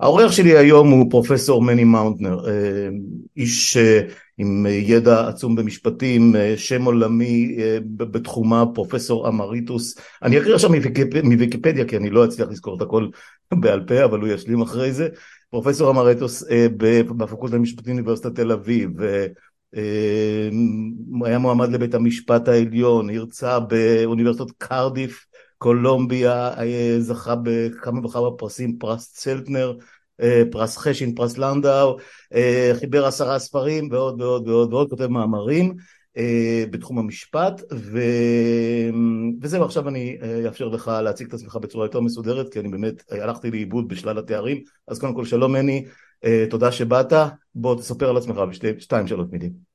האורח שלי היום הוא פרופסור מני מאונטנר, אה, איש אה, עם ידע עצום במשפטים, אה, שם עולמי בתחומה, פרופסור אמריטוס. אני אקריא עכשיו מוויקיפדיה כי אני לא אצליח לזכור את הכל בעל פה, אבל הוא ישלים אחרי זה. פרופסור אמריטוס בפקולטה למשפטים באוניברסיטת תל אביב, היה מועמד לבית המשפט העליון, הרצה באוניברסיטת קרדיף קולומביה זכה בכמה וכמה פרסים, פרס צלטנר, אה, פרס חשין, פרס לנדאו, אה, חיבר עשרה ספרים ועוד ועוד ועוד ועוד, כותב מאמרים אה, בתחום המשפט ו... וזהו עכשיו אני אאפשר לך להציג את עצמך בצורה יותר מסודרת כי אני באמת הלכתי לאיבוד בשלל התארים. אז קודם כל שלום מני, תודה שבאת, בוא תספר על עצמך בשתיים שלוש מילים. אה,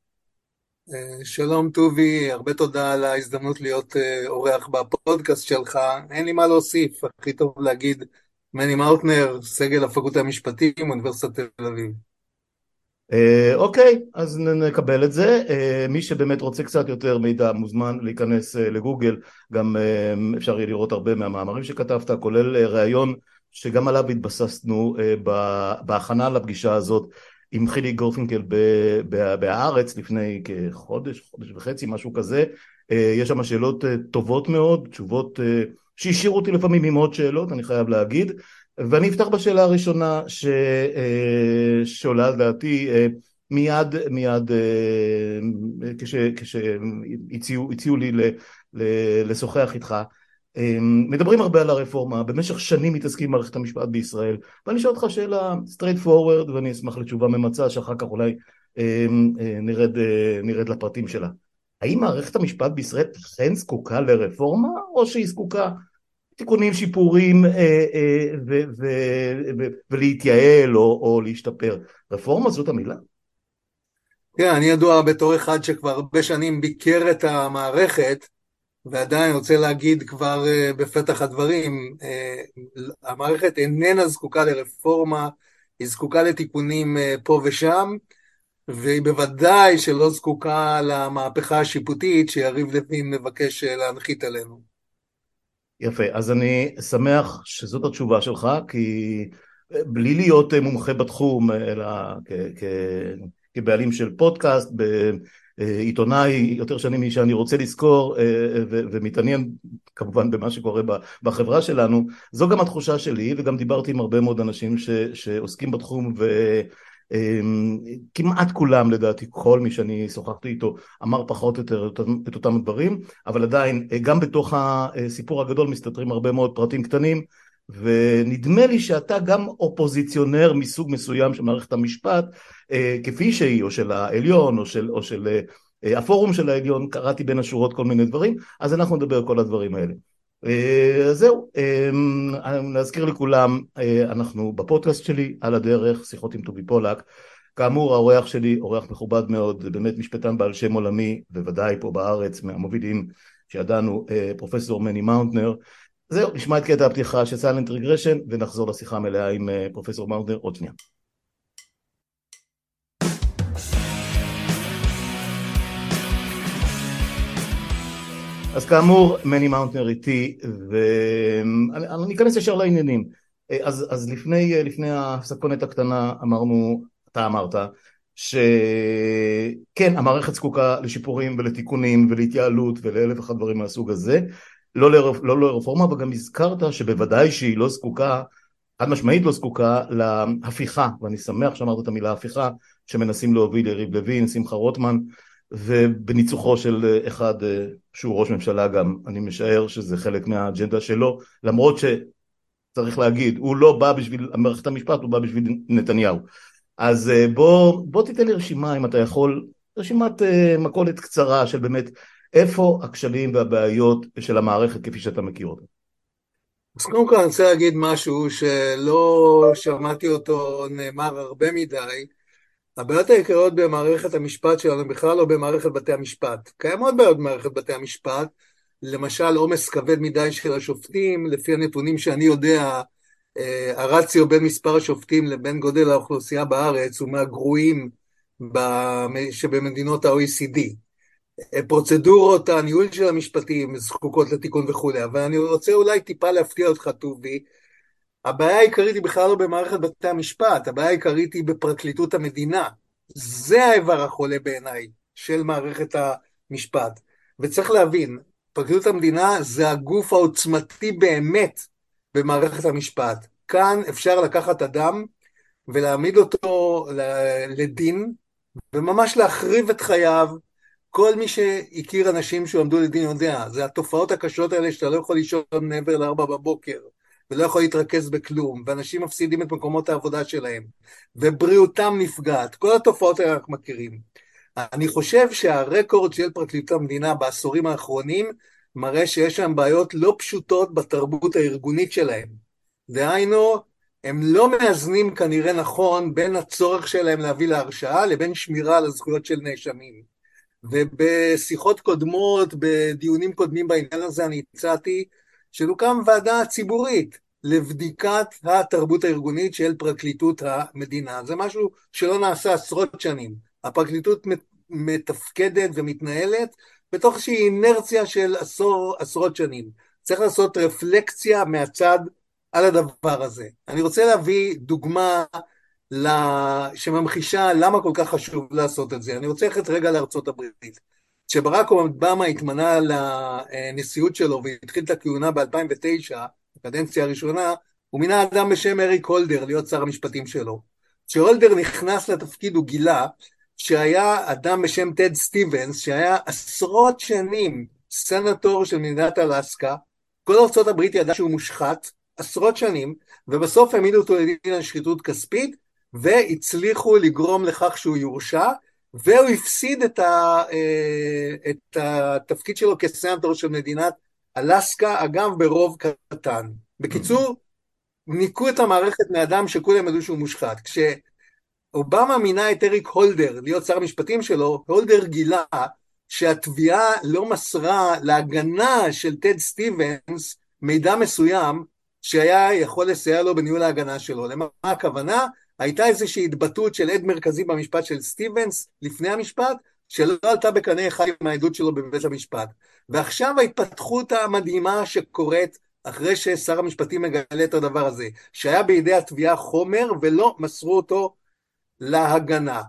שלום טובי, הרבה תודה על ההזדמנות להיות אה, אורח בפודקאסט שלך. אין לי מה להוסיף, הכי טוב להגיד מני מאוטנר, סגל הפקולטה המשפטים, אוניברסיטת תל אביב. אה, אוקיי, אז נקבל את זה. מי שבאמת רוצה קצת יותר מידע מוזמן להיכנס לגוגל, גם אפשר יהיה לראות הרבה מהמאמרים שכתבת, כולל ראיון שגם עליו התבססנו בהכנה לפגישה הזאת עם חילי גורפינקל בהארץ לפני כחודש, חודש וחצי, משהו כזה. אה, יש שם שאלות אה, טובות מאוד, תשובות אה, שהשאירו אותי לפעמים עם עוד שאלות, אני חייב להגיד. ואני אפתח בשאלה הראשונה ש... שעולה על דעתי מיד, מיד כשהציעו כש... לי לשוחח איתך. אמ, מדברים הרבה על הרפורמה, במשך שנים מתעסקים במערכת המשפט בישראל, ואני אשאל אותך שאלה straight forward ואני אשמח לתשובה ממצה שאחר כך אולי אמ, אה, נרד, אה, נרד לפרטים שלה. האם מערכת המשפט בישראל אכן זקוקה לרפורמה או שהיא זקוקה תיקונים, שיפורים אה, ו- ו- ו- ולהתייעל או, או להשתפר? רפורמה זאת המילה? כן, אני ידוע בתור אחד שכבר הרבה שנים ביקר את המערכת ועדיין רוצה להגיד כבר uh, בפתח הדברים, uh, המערכת איננה זקוקה לרפורמה, היא זקוקה לתיקונים uh, פה ושם, והיא בוודאי שלא זקוקה למהפכה השיפוטית שיריב לוין מבקש להנחית עלינו. יפה, אז אני שמח שזאת התשובה שלך, כי בלי להיות מומחה בתחום, אלא כבעלים של פודקאסט, עיתונאי יותר שנים משאני רוצה לזכור אה, ומתעניין כמובן במה שקורה בחברה שלנו, זו גם התחושה שלי וגם דיברתי עם הרבה מאוד אנשים ש, שעוסקים בתחום וכמעט כולם לדעתי, כל מי שאני שוחחתי איתו אמר פחות או יותר את אותם דברים, אבל עדיין גם בתוך הסיפור הגדול מסתתרים הרבה מאוד פרטים קטנים ונדמה לי שאתה גם אופוזיציונר מסוג מסוים של מערכת המשפט אה, כפי שהיא, או של העליון, או של, או של אה, הפורום של העליון, קראתי בין השורות כל מיני דברים, אז אנחנו נדבר כל הדברים האלה. אה, זהו, להזכיר לכולם, אנחנו בפודקאסט שלי, על הדרך, שיחות עם טובי פולק. כאמור, האורח שלי, אורח מכובד מאוד, באמת משפטן בעל שם עולמי, בוודאי פה בארץ, מהמובילים שידענו, פרופסור מני מאוטנר. זהו, נשמע את קטע הפתיחה של Silent Regression ונחזור לשיחה המלאה עם אה, פרופסור מאוטנר עוד שנייה. אז כאמור, מני מאונטנר איתי, ואני אכנס ישר לעניינים. אז, אז לפני, לפני הסקונת הקטנה אמרנו, אתה אמרת, שכן, המערכת זקוקה לשיפורים ולתיקונים ולהתייעלות ולאלף ואחד דברים מהסוג הזה, לא, לרפ, לא לרפורמה, וגם הזכרת שבוודאי שהיא לא זקוקה, חד משמעית לא זקוקה להפיכה, ואני שמח שאמרת את המילה הפיכה, שמנסים להוביל יריב לוין, שמחה רוטמן, ובניצוחו של אחד אה, שהוא ראש ממשלה גם, אני משער שזה חלק מהאג'נדה שלו, למרות שצריך להגיד, הוא לא בא בשביל מערכת המשפט, הוא בא בשביל נתניהו. אז אה, בוא, בוא תיתן לי רשימה, אם אתה יכול, רשימת אה, מכולת קצרה של באמת איפה הכשלים והבעיות של המערכת כפי שאתה מכיר אותה? אז קודם כל אני רוצה להגיד משהו שלא שמעתי אותו נאמר הרבה מדי. הבעיות העיקריות במערכת המשפט שלנו בכלל לא במערכת בתי המשפט. קיימות בעיות במערכת בתי המשפט, למשל עומס כבד מדי של השופטים, לפי הנתונים שאני יודע, אה, הרציו בין מספר השופטים לבין גודל האוכלוסייה בארץ הוא מהגרועים שבמדינות ה-OECD. פרוצדורות הניהול של המשפטים זקוקות לתיקון וכולי, אבל אני רוצה אולי טיפה להפתיע אותך, טובי. הבעיה העיקרית היא בכלל לא במערכת בתי המשפט, הבעיה העיקרית היא בפרקליטות המדינה. זה האיבר החולה בעיניי של מערכת המשפט. וצריך להבין, פרקליטות המדינה זה הגוף העוצמתי באמת במערכת המשפט. כאן אפשר לקחת אדם ולהעמיד אותו לדין, וממש להחריב את חייו. כל מי שהכיר אנשים שהועמדו לדין יודע, זה התופעות הקשות האלה שאתה לא יכול לישון מעבר לארבע בבוקר, ולא יכול להתרכז בכלום, ואנשים מפסידים את מקומות העבודה שלהם, ובריאותם נפגעת, כל התופעות האלה אנחנו מכירים. אני חושב שהרקורד של פרקליטות המדינה בעשורים האחרונים מראה שיש שם בעיות לא פשוטות בתרבות הארגונית שלהם. דהיינו, הם לא מאזנים כנראה נכון בין הצורך שלהם להביא להרשעה לבין שמירה על הזכויות של נאשמים. ובשיחות קודמות, בדיונים קודמים בעניין הזה, אני הצעתי שתוקם ועדה ציבורית לבדיקת התרבות הארגונית של פרקליטות המדינה. זה משהו שלא נעשה עשרות שנים. הפרקליטות מתפקדת ומתנהלת בתוך איזושהי אינרציה של עשור, עשרות שנים. צריך לעשות רפלקציה מהצד על הדבר הזה. אני רוצה להביא דוגמה שממחישה למה כל כך חשוב לעשות את זה. אני רוצה ללכת רגע לארצות הברית. כשברק אובמה התמנה לנשיאות שלו והתחיל את הכהונה ב-2009, בקדנציה הראשונה, הוא מינה אדם בשם אריק הולדר להיות שר המשפטים שלו. כשהולדר נכנס לתפקיד הוא גילה שהיה אדם בשם טד סטיבנס, שהיה עשרות שנים סנטור של מדינת אלסקה, כל ארה"ב ידעה שהוא מושחת, עשרות שנים, ובסוף העמידו אותו לדין על שחיתות כספית, והצליחו לגרום לכך שהוא יורשע, והוא הפסיד את, ה, אה, את התפקיד שלו כסנטור של מדינת אלסקה, אגב ברוב קטן. בקיצור, ניקו את המערכת מאדם שכולם ידעו שהוא מושחת. כשאובמה מינה את אריק הולדר להיות שר המשפטים שלו, הולדר גילה שהתביעה לא מסרה להגנה של טד סטיבנס מידע מסוים שהיה יכול לסייע לו בניהול ההגנה שלו. למה הכוונה? הייתה איזושהי התבטאות של עד מרכזי במשפט של סטיבנס לפני המשפט, שלא עלתה בקנה אחד עם העדות שלו בבית המשפט. ועכשיו ההתפתחות המדהימה שקורית אחרי ששר המשפטים מגלה את הדבר הזה, שהיה בידי התביעה חומר ולא מסרו אותו להגנה.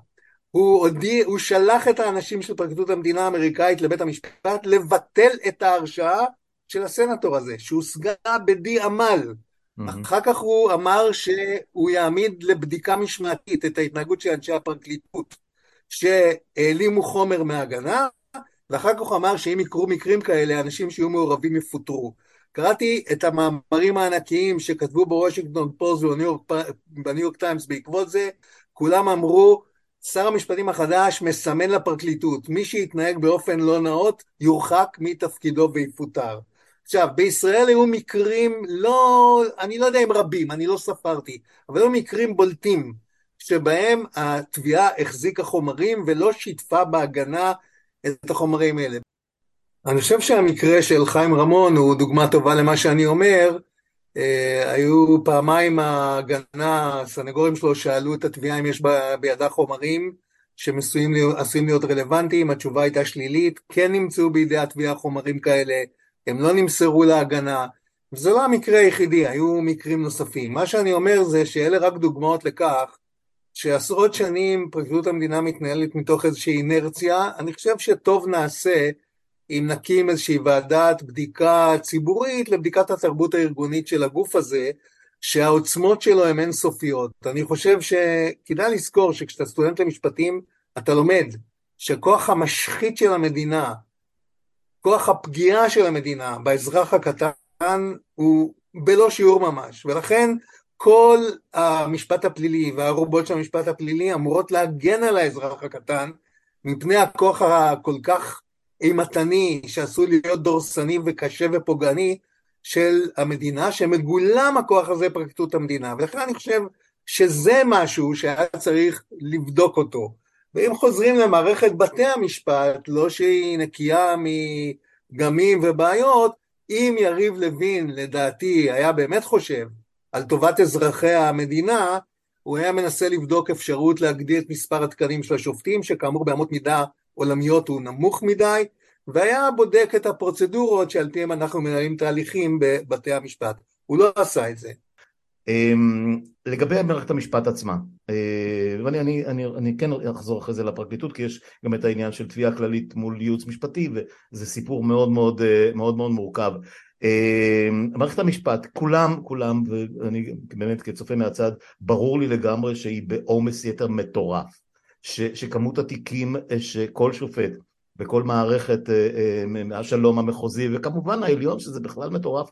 הוא, הודיע, הוא שלח את האנשים של פרקליטות המדינה האמריקאית לבית המשפט לבטל את ההרשעה של הסנטור הזה, שהושגה בדי עמל. אחר כך הוא אמר שהוא יעמיד לבדיקה משמעתית את ההתנהגות של אנשי הפרקליטות שהעלימו חומר מההגנה, ואחר כך הוא אמר שאם יקרו מקרים כאלה, אנשים שיהיו מעורבים יפוטרו. קראתי את המאמרים הענקיים שכתבו בוושינגטון פוסט ובניו יורק טיימס בעקבות זה, כולם אמרו, שר המשפטים החדש מסמן לפרקליטות, מי שיתנהג באופן לא נאות יורחק מתפקידו ויפוטר. עכשיו, בישראל היו מקרים לא, אני לא יודע אם רבים, אני לא ספרתי, אבל היו מקרים בולטים, שבהם התביעה החזיקה חומרים ולא שיתפה בהגנה את החומרים האלה. אני חושב שהמקרה של חיים רמון הוא דוגמה טובה למה שאני אומר. אה, היו פעמיים ההגנה, הסנגורים שלו שאלו את התביעה אם יש בידה חומרים שעשויים להיות רלוונטיים, התשובה הייתה שלילית, כן נמצאו בידי התביעה חומרים כאלה, הם לא נמסרו להגנה, וזה לא המקרה היחידי, היו מקרים נוספים. מה שאני אומר זה שאלה רק דוגמאות לכך שעשרות שנים פרקליטות המדינה מתנהלת מתוך איזושהי אינרציה, אני חושב שטוב נעשה אם נקים איזושהי ועדת בדיקה ציבורית לבדיקת התרבות הארגונית של הגוף הזה, שהעוצמות שלו הן אינסופיות. אני חושב שכדאי לזכור שכשאתה סטודנט למשפטים, אתה לומד שכוח המשחית של המדינה, כוח הפגיעה של המדינה באזרח הקטן הוא בלא שיעור ממש, ולכן כל המשפט הפלילי והערובות של המשפט הפלילי אמורות להגן על האזרח הקטן מפני הכוח הכל כך אימתני שעשוי להיות דורסני וקשה ופוגעני של המדינה, שמגולם הכוח הזה פרקליטות המדינה, ולכן אני חושב שזה משהו שהיה צריך לבדוק אותו. ואם חוזרים למערכת בתי המשפט, לא שהיא נקייה מגמים ובעיות, אם יריב לוין לדעתי היה באמת חושב על טובת אזרחי המדינה, הוא היה מנסה לבדוק אפשרות להגדיל את מספר התקנים של השופטים, שכאמור באמות מידה עולמיות הוא נמוך מדי, והיה בודק את הפרוצדורות שעל פיהם אנחנו מנהלים תהליכים בבתי המשפט. הוא לא עשה את זה. אמ, לגבי מערכת המשפט עצמה, ואני אני, אני, אני כן אחזור אחרי זה לפרקליטות כי יש גם את העניין של תביעה כללית מול ייעוץ משפטי וזה סיפור מאוד מאוד אה, מאוד, מאוד מורכב. אמ, מערכת המשפט, כולם, כולם, ואני באמת כצופה מהצד, ברור לי לגמרי שהיא בעומס יתר מטורף, ש, שכמות התיקים שכל שופט בכל מערכת אה, אה, השלום המחוזי, וכמובן העליון, שזה בכלל מטורף,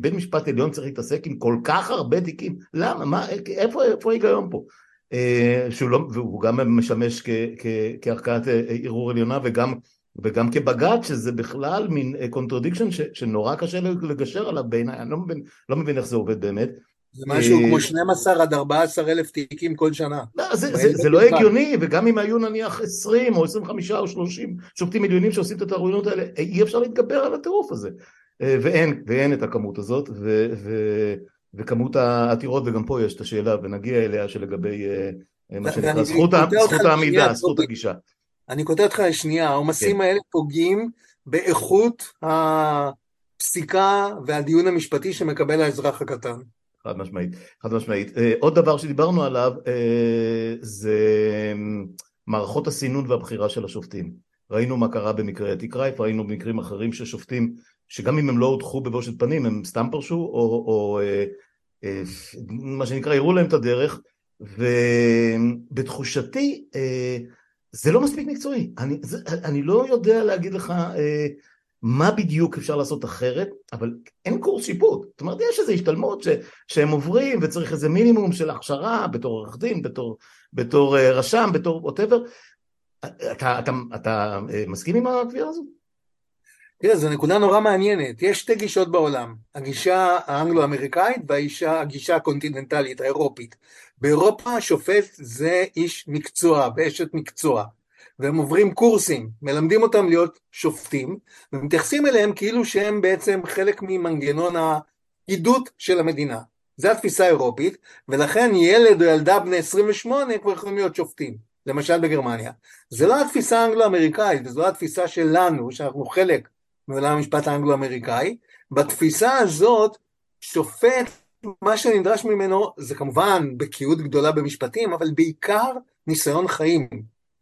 בית משפט עליון צריך להתעסק עם כל כך הרבה תיקים, למה, מה, איפה, איפה ההיגיון פה? אה, שהוא לא, והוא גם משמש כ, כ, כערכאת ערעור עליונה וגם, וגם כבג"ץ, שזה בכלל מין contradiction שנורא קשה לגשר עליו בעיניי, אני לא מבין, לא מבין איך זה עובד באמת. זה משהו כמו 12 עד 14 אלף תיקים כל שנה. לא, זה, זה, זה לא הגיוני, וגם אם היו נניח 20 או 25 או 30 שופטים עליונים שעושים את התערבויות האלה, אי אפשר להתגבר על הטירוף הזה. אה, ואין, ואין את הכמות הזאת, ו, ו, וכמות העתירות, וגם פה יש את השאלה, ונגיע אליה שלגבי אה, מה שנקרא זכות, זכות העמידה, זכות הגישה. אני כותב אותך לשנייה, העומסים כן. האלה פוגעים באיכות הפסיקה והדיון המשפטי שמקבל האזרח הקטן. חד משמעית, חד משמעית. אה, עוד דבר שדיברנו עליו אה, זה מערכות הסינון והבחירה של השופטים. ראינו מה קרה במקרה אתי קרייף, ראינו במקרים אחרים ששופטים, שגם אם הם לא הודחו בבושת פנים, הם סתם פרשו, או, או אה, מה שנקרא, הראו להם את הדרך, ובתחושתי זה לא מספיק מקצועי. אני, זה, אני לא יודע להגיד לך מה בדיוק אפשר לעשות אחרת, אבל אין קורס שיפוט. זאת אומרת, יש איזו השתלמות ש, שהם עוברים וצריך איזה מינימום של הכשרה בתור עורך דין, בתור, בתור רשם, בתור ווטאבר. אתה, אתה, אתה, אתה מסכים עם הקביעה הזו? תראה, זו נקודה נורא מעניינת. יש שתי גישות בעולם, הגישה האנגלו-אמריקאית והגישה הקונטיננטלית, האירופית. באירופה השופט זה איש מקצוע ואשת מקצוע. והם עוברים קורסים, מלמדים אותם להיות שופטים, ומתייחסים אליהם כאילו שהם בעצם חלק ממנגנון העידות של המדינה. זו התפיסה האירופית, ולכן ילד או ילדה בני 28 כבר יכולים להיות שופטים, למשל בגרמניה. זה לא התפיסה האנגלו-אמריקאית, וזו לא התפיסה שלנו, שאנחנו חלק מעולם המשפט האנגלו-אמריקאי. בתפיסה הזאת, שופט, מה שנדרש ממנו זה כמובן בקיאות גדולה במשפטים, אבל בעיקר ניסיון חיים.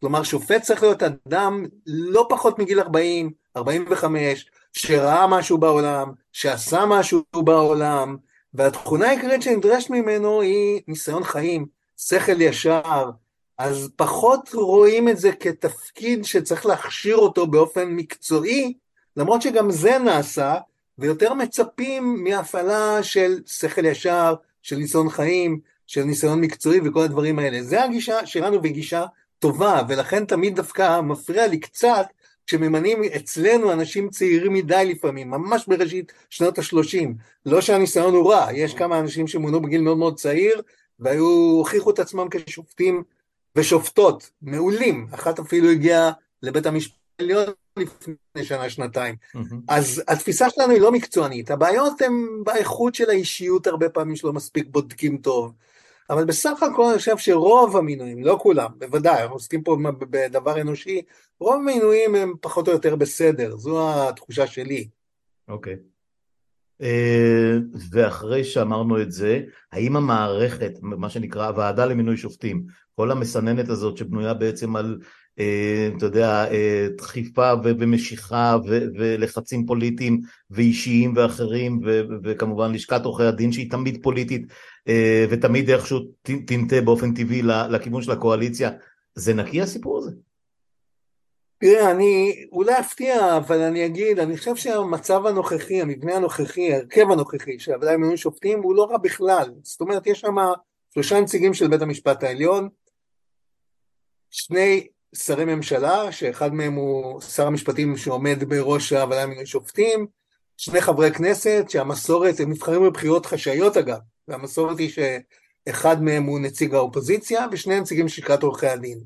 כלומר, שופט צריך להיות אדם לא פחות מגיל 40, 45, שראה משהו בעולם, שעשה משהו בעולם, והתכונה העיקרית שנדרשת ממנו היא ניסיון חיים, שכל ישר, אז פחות רואים את זה כתפקיד שצריך להכשיר אותו באופן מקצועי, למרות שגם זה נעשה, ויותר מצפים מהפעלה של שכל ישר, של ניסיון חיים, של ניסיון מקצועי וכל הדברים האלה. זה הגישה שלנו וגישה טובה, ולכן תמיד דווקא מפריע לי קצת כשממנים אצלנו אנשים צעירים מדי לפעמים, ממש בראשית שנות ה-30. לא שהניסיון הוא רע, יש כמה אנשים שמונו בגיל מאוד מאוד צעיר, והיו, הוכיחו את עצמם כשופטים ושופטות מעולים. אחת אפילו הגיעה לבית המשפט העליון לפני שנה, שנתיים. Mm-hmm. אז התפיסה שלנו היא לא מקצוענית, הבעיות הן באיכות של האישיות הרבה פעמים שלא מספיק בודקים טוב. אבל בסך הכל אני חושב שרוב המינויים, לא כולם, בוודאי, אנחנו עוסקים פה בדבר אנושי, רוב המינויים הם פחות או יותר בסדר, זו התחושה שלי. אוקיי. Okay. אה, ואחרי שאמרנו את זה, האם המערכת, מה שנקרא הוועדה למינוי שופטים, כל המסננת הזאת שבנויה בעצם על, אתה יודע, אה, דחיפה ומשיכה ולחצים פוליטיים ואישיים ואחרים, וכמובן לשכת עורכי הדין שהיא תמיד פוליטית, אה, ותמיד איכשהו תנטה באופן טבעי לכיוון של הקואליציה, זה נקי הסיפור הזה? תראה, אני אולי אפתיע, אבל אני אגיד, אני חושב שהמצב הנוכחי, המבנה הנוכחי, ההרכב הנוכחי של הוועדה למינוי שופטים הוא לא רע בכלל. זאת אומרת, יש שם שלושה נציגים של בית המשפט העליון, שני שרי ממשלה, שאחד מהם הוא שר המשפטים שעומד בראש הוועדה למינוי שופטים, שני חברי כנסת שהמסורת, הם נבחרים בבחירות חשאיות אגב, והמסורת היא שאחד מהם הוא נציג האופוזיציה ושני נציגים של לשכת עורכי הדין.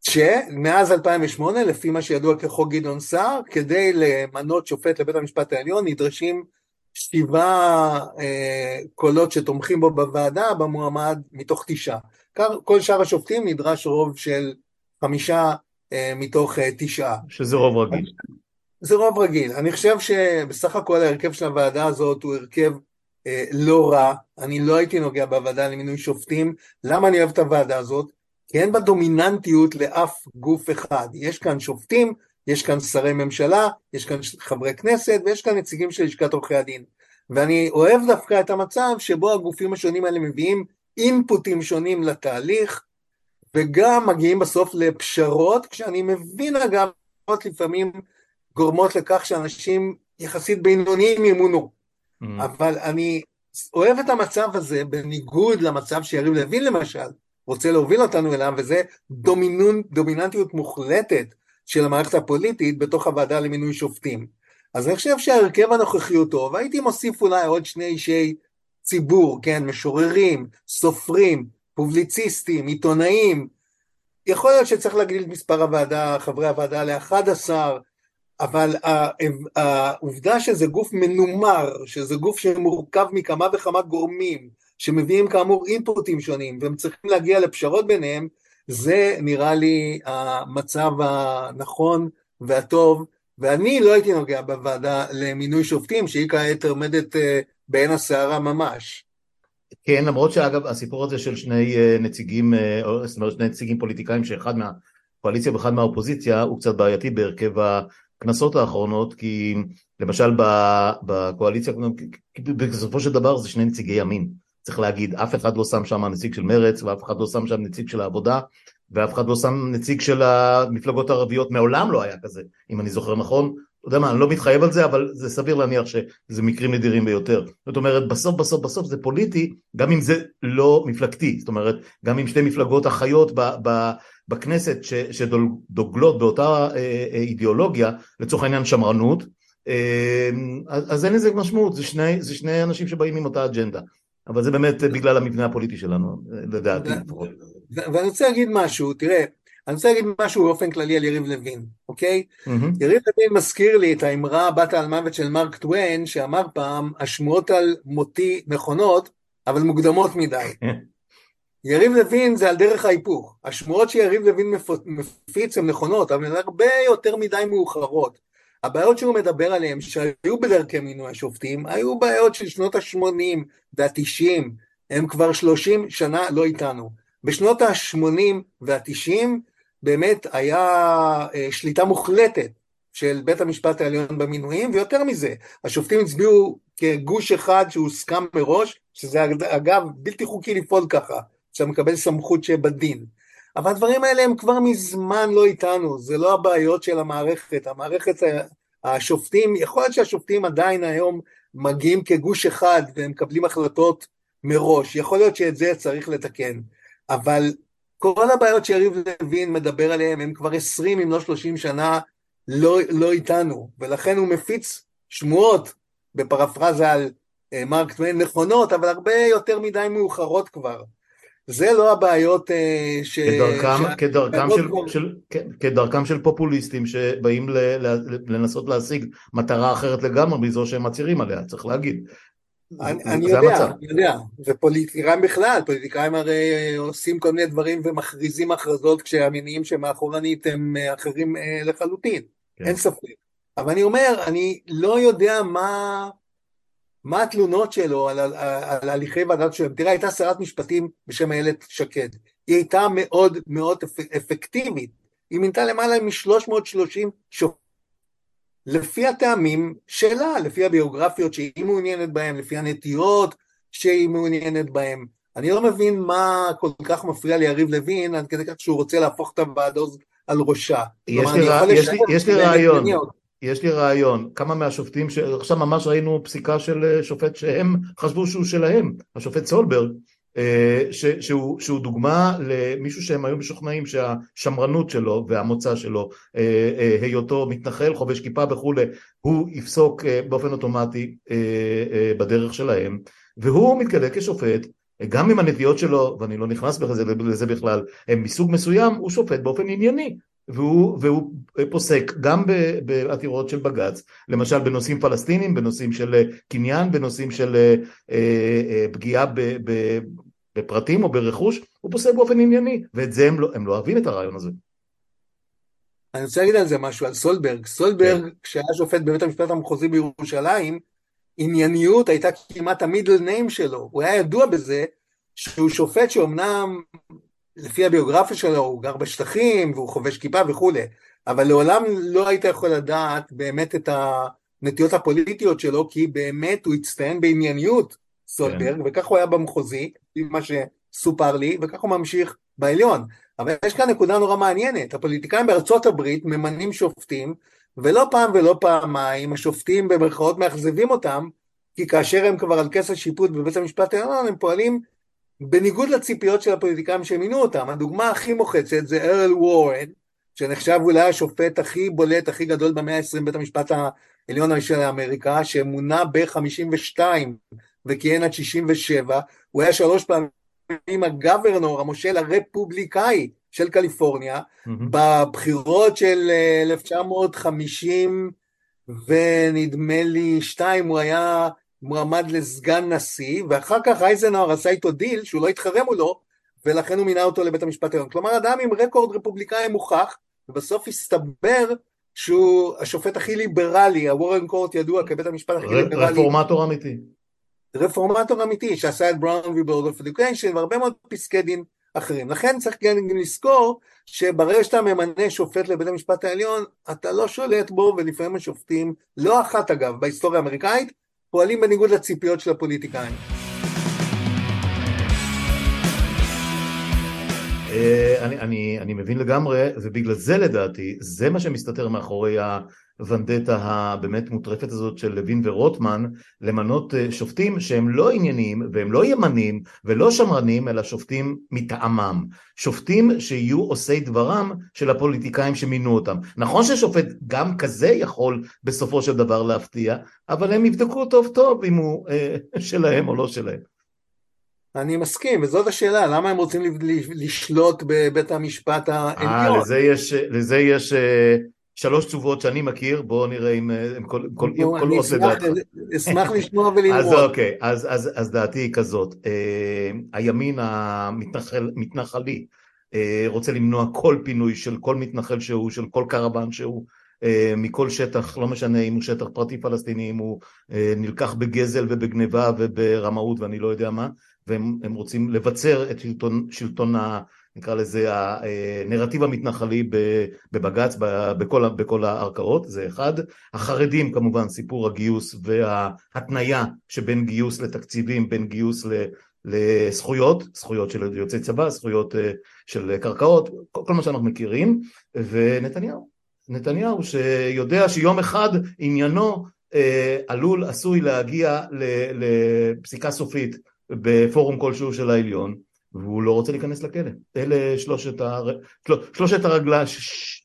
שמאז 2008, לפי מה שידוע כחוק גדעון סער, כדי למנות שופט לבית המשפט העליון נדרשים שבעה אה, קולות שתומכים בו בוועדה במועמד מתוך תשעה. כל שאר השופטים נדרש רוב של חמישה אה, מתוך אה, תשעה. שזה רוב רגיל. זה רוב רגיל. אני חושב שבסך הכל ההרכב של הוועדה הזאת הוא הרכב אה, לא רע, אני לא הייתי נוגע בוועדה למינוי שופטים, למה אני אוהב את הוועדה הזאת? כי אין בה דומיננטיות לאף גוף אחד, יש כאן שופטים, יש כאן שרי ממשלה, יש כאן חברי כנסת ויש כאן נציגים של לשכת עורכי הדין. ואני אוהב דווקא את המצב שבו הגופים השונים האלה מביאים אינפוטים שונים לתהליך, וגם מגיעים בסוף לפשרות, כשאני מבין אגב, לפעמים גורמות לכך שאנשים יחסית בינוניים ימונו. Mm-hmm. אבל אני אוהב את המצב הזה, בניגוד למצב שיריב לוין למשל, רוצה להוביל אותנו אליו, וזה דומינון, דומיננטיות מוחלטת של המערכת הפוליטית בתוך הוועדה למינוי שופטים. אז אני חושב שההרכב הנוכחי הוא טוב, הייתי מוסיף אולי עוד שני אישי ציבור, כן, משוררים, סופרים, פובליציסטים, עיתונאים, יכול להיות שצריך להגדיל את מספר הוועדה, חברי הוועדה ל-11, אבל העובדה שזה גוף מנומר, שזה גוף שמורכב מכמה וכמה גורמים, שמביאים כאמור אינפוטים שונים, והם צריכים להגיע לפשרות ביניהם, זה נראה לי המצב הנכון והטוב, ואני לא הייתי נוגע בוועדה למינוי שופטים, שהיא כעת עומדת אה, בעין הסערה ממש. כן, למרות שאגב הסיפור הזה של שני אה, נציגים, אה, זאת אומרת שני נציגים פוליטיקאים שאחד מהקואליציה ואחד מהאופוזיציה הוא קצת בעייתי בהרכב הכנסות האחרונות, כי למשל בקואליציה, בסופו של דבר זה שני נציגי ימין, צריך להגיד, אף אחד לא שם שם נציג של מרץ ואף אחד לא שם שם נציג של העבודה ואף אחד לא שם נציג של המפלגות הערביות, מעולם לא היה כזה, אם אני זוכר נכון, יודע מה, אני לא מתחייב על זה, אבל זה סביר להניח שזה מקרים נדירים ביותר. זאת אומרת, בסוף בסוף בסוף זה פוליטי, גם אם זה לא מפלגתי, זאת אומרת, גם אם שתי מפלגות אחיות ב, ב, בכנסת ש, שדוגלות באותה אה, אה, אידיאולוגיה, לצורך העניין שמרנות, אה, אז אין לזה משמעות, זה שני, זה שני אנשים שבאים עם אותה אג'נדה. אבל זה באמת בגלל המבנה הפוליטי שלנו, לדעתי. ואני רוצה להגיד משהו, תראה, אני רוצה להגיד משהו באופן כללי על יריב לוין, אוקיי? Mm-hmm. יריב לוין מזכיר לי את האמרה בת על מוות של מרק טוויין, שאמר פעם, השמועות על מותי נכונות, אבל מוקדמות מדי. יריב לוין זה על דרך ההיפוך. השמועות שיריב לוין מפיץ הן נכונות, אבל הן הרבה יותר מדי מאוחרות. הבעיות שהוא מדבר עליהן, שהיו בדרכי מינוי השופטים, היו בעיות של שנות ה-80 וה-90, הם כבר 30 שנה לא איתנו. בשנות ה-80 וה-90 באמת היה אה, שליטה מוחלטת של בית המשפט העליון במינויים, ויותר מזה, השופטים הצביעו כגוש אחד שהוסכם מראש, שזה אגב בלתי חוקי לפעול ככה, שאתה מקבל סמכות שבדין. אבל הדברים האלה הם כבר מזמן לא איתנו, זה לא הבעיות של המערכת, המערכת, השופטים, יכול להיות שהשופטים עדיין היום מגיעים כגוש אחד והם מקבלים החלטות מראש, יכול להיות שאת זה צריך לתקן, אבל כל הבעיות שיריב לוין מדבר עליהן הם כבר עשרים אם לא שלושים שנה לא, לא איתנו, ולכן הוא מפיץ שמועות, בפרפרזה על אה, מרק טוויין, נכונות, אבל הרבה יותר מדי מאוחרות כבר. זה לא הבעיות אה, ש... כדרכם, ש... כדרכם, של, כבר... של, כדרכם של פופוליסטים שבאים ל, לנסות להשיג מטרה אחרת לגמרי מזו שהם מצהירים עליה, צריך להגיד. אני, יודע, אני יודע, ופוליטיקאים בכלל, פוליטיקאים הרי עושים כל מיני דברים ומכריזים הכרזות כשהמניעים שמאחורנית הם אחרים אה, לחלוטין, כן. אין ספק. אבל אני אומר, אני לא יודע מה, מה התלונות שלו על, על, על הליכי ועדת שלהם. תראה, הייתה שרת משפטים בשם איילת שקד, היא הייתה מאוד מאוד אפקטיבית, היא מינתה למעלה מ-330 שופטים. לפי הטעמים שלה, לפי הביוגרפיות שהיא מעוניינת בהם, לפי הנטיות שהיא מעוניינת בהם. אני לא מבין מה כל כך מפריע ליריב לוין, עד כדי כך שהוא רוצה להפוך את הוועדה על ראשה. יש לי, רע, יש לי, יש לי רעיון, יש לי רעיון, כמה מהשופטים, עכשיו ממש ראינו פסיקה של אה, שופט שהם חשבו שהוא שלהם, השופט סולברג, ש, שהוא, שהוא דוגמה למישהו שהם היו משוכנעים שהשמרנות שלו והמוצא שלו, אה, אה, היותו מתנחל, חובש כיפה וכולי, הוא יפסוק באופן אוטומטי בדרך שלהם, והוא מתגלה כשופט, גם אם הנטיות שלו, ואני לא נכנס בזה, לזה בכלל, הם מסוג מסוים, הוא שופט באופן ענייני. והוא, והוא פוסק גם בעתירות של בג"ץ, למשל בנושאים פלסטינים, בנושאים של קניין, בנושאים של אה, אה, פגיעה בפרטים או ברכוש, הוא פוסק באופן ענייני, ואת זה הם לא, הם לא אוהבים את הרעיון הזה. אני רוצה להגיד על זה משהו, על סולברג. סולברג, כן. כשהיה שופט בבית המשפט המחוזי בירושלים, ענייניות הייתה כמעט המידל ניים שלו, הוא היה ידוע בזה שהוא שופט שאומנם לפי הביוגרפיה שלו הוא גר בשטחים והוא חובש כיפה וכולי, אבל לעולם לא היית יכול לדעת באמת את הנטיות הפוליטיות שלו, כי באמת הוא הצטיין בענייניות סולברג, כן. וכך הוא היה במחוזי, מה שסופר לי, וכך הוא ממשיך בעליון. אבל יש כאן נקודה נורא מעניינת, הפוליטיקאים בארצות הברית ממנים שופטים, ולא פעם ולא פעמיים השופטים במרכאות מאכזבים אותם, כי כאשר הם כבר על כס השיפוט בבית המשפט העליון, הם פועלים בניגוד לציפיות של הפוליטיקאים שמינו אותם. הדוגמה הכי מוחצת זה ארל וורן, שנחשב אולי השופט הכי בולט, הכי גדול במאה ה-20 בית המשפט העליון הראשון לאמריקה, שמונה ב-52 וכיהן עד 67, הוא היה שלוש פעמים הגוורנור, המושל הרפובליקאי של קליפורניה, mm-hmm. בבחירות של 1950 אה, ונדמה לי שתיים, הוא היה מועמד לסגן נשיא, ואחר כך אייזנהאואר עשה איתו דיל שהוא לא יתחרה מולו, ולכן הוא מינה אותו לבית המשפט העליון. כלומר, אדם עם רקורד רפובליקאי מוכח, ובסוף הסתבר שהוא השופט הכי ליברלי, ה Warren Court ידוע כבית המשפט הכי ליברלי. רפורמטור אמיתי. רפורמטור אמיתי, שעשה את Brown v. Board of Education, והרבה מאוד פסקי דין אחרים. לכן צריך גם לזכור שברגע שאתה ממנה שופט לבית המשפט העליון, אתה לא שולט בו, ולפעמים השופטים, לא אחת אגב, בהיסטוריה האמריקאית, פועלים בניגוד לציפיות של הפוליטיקאים. אה, אני מבין לגמרי, ובגלל זה לדעתי, זה מה שמסתתר מאחורי הוונדטה הבאמת מוטרפת הזאת של לוין ורוטמן, למנות אה, שופטים שהם לא ענייניים והם לא ימנים ולא שמרנים, אלא שופטים מטעמם. שופטים שיהיו עושי דברם של הפוליטיקאים שמינו אותם. נכון ששופט גם כזה יכול בסופו של דבר להפתיע, אבל הם יבדקו טוב טוב אם הוא אה, שלהם או לא שלהם. אני מסכים, וזאת השאלה, למה הם רוצים לשלוט בבית המשפט העליון? אה, לזה יש, לזה יש אה, שלוש תשובות שאני מכיר, בואו נראה אם כל, כל, כל אות לדעתך. אשמח לשמוע וללמוד. אז אוקיי, אז, אז, אז דעתי היא כזאת, אה, הימין המתנחלי אה, רוצה למנוע כל פינוי של כל מתנחל שהוא, של כל קרוון שהוא, מכל שטח, לא משנה אם הוא שטח פרטי פלסטיני, אם הוא נלקח בגזל ובגניבה וברמאות ואני לא יודע מה, והם רוצים לבצר את שלטון, שלטון ה... נקרא לזה הנרטיב המתנחלי בבג"ץ בכל, בכל הערכאות, זה אחד. החרדים כמובן, סיפור הגיוס וההתניה שבין גיוס לתקציבים, בין גיוס. לזכויות, זכויות של יוצאי צבא, זכויות אה, של קרקעות, כל, כל מה שאנחנו מכירים, ונתניהו, נתניהו שיודע שיום אחד עניינו אה, עלול, עשוי להגיע לפסיקה סופית בפורום כלשהו של העליון, והוא לא רוצה להיכנס לכלא. אלה שלושת, הר... של... שלושת הרגליים, ש...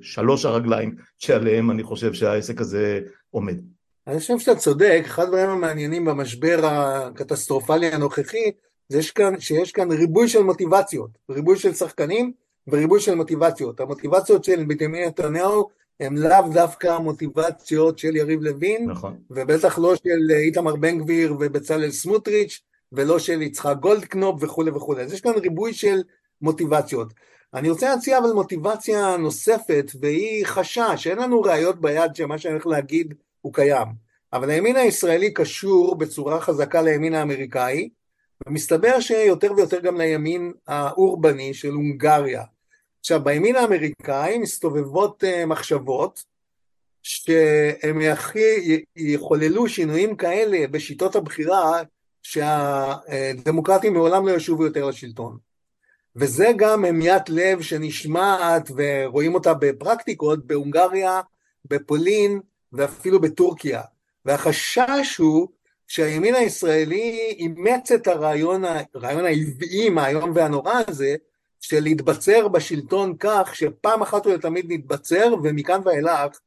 שלוש הרגליים שעליהם אני חושב שהעסק הזה עומד. אני חושב שאתה צודק, אחד הדברים המעניינים במשבר הקטסטרופלי הנוכחי, זה כאן, שיש כאן ריבוי של מוטיבציות, ריבוי של שחקנים וריבוי של מוטיבציות. המוטיבציות של בנימין נתניהו הן לאו דווקא המוטיבציות של יריב לוין, נכון. ובטח לא של איתמר בן גביר ובצלאל סמוטריץ', ולא של יצחק גולדקנופ וכולי וכולי. אז יש כאן ריבוי של מוטיבציות. אני רוצה להציע אבל מוטיבציה נוספת, והיא חשש, אין לנו ראיות ביד שמה שאני הולך להגיד הוא קיים. אבל הימין הישראלי קשור בצורה חזקה לימין האמריקאי, ומסתבר שיותר ויותר גם לימין האורבני של הונגריה. עכשיו, בימין האמריקאי מסתובבות uh, מחשבות שהם יחוללו שינויים כאלה בשיטות הבחירה שהדמוקרטים מעולם לא ישובו יותר לשלטון. וזה גם המיית לב שנשמעת ורואים אותה בפרקטיקות בהונגריה, בפולין ואפילו בטורקיה. והחשש הוא שהימין הישראלי אימץ את הרעיון, הרעיון העבעי, האיום והנורא הזה, של להתבצר בשלטון כך שפעם אחת ולתמיד נתבצר ומכאן ואילך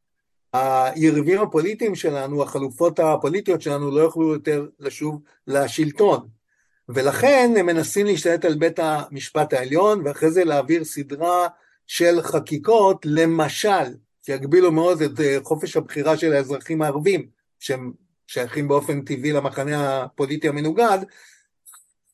היריבים הפוליטיים שלנו, החלופות הפוליטיות שלנו לא יוכלו יותר לשוב לשלטון. ולכן הם מנסים להשתלט על בית המשפט העליון ואחרי זה להעביר סדרה של חקיקות, למשל, שיגבילו מאוד את אה, חופש הבחירה של האזרחים הערבים, שהם שייכים באופן טבעי למחנה הפוליטי המנוגד,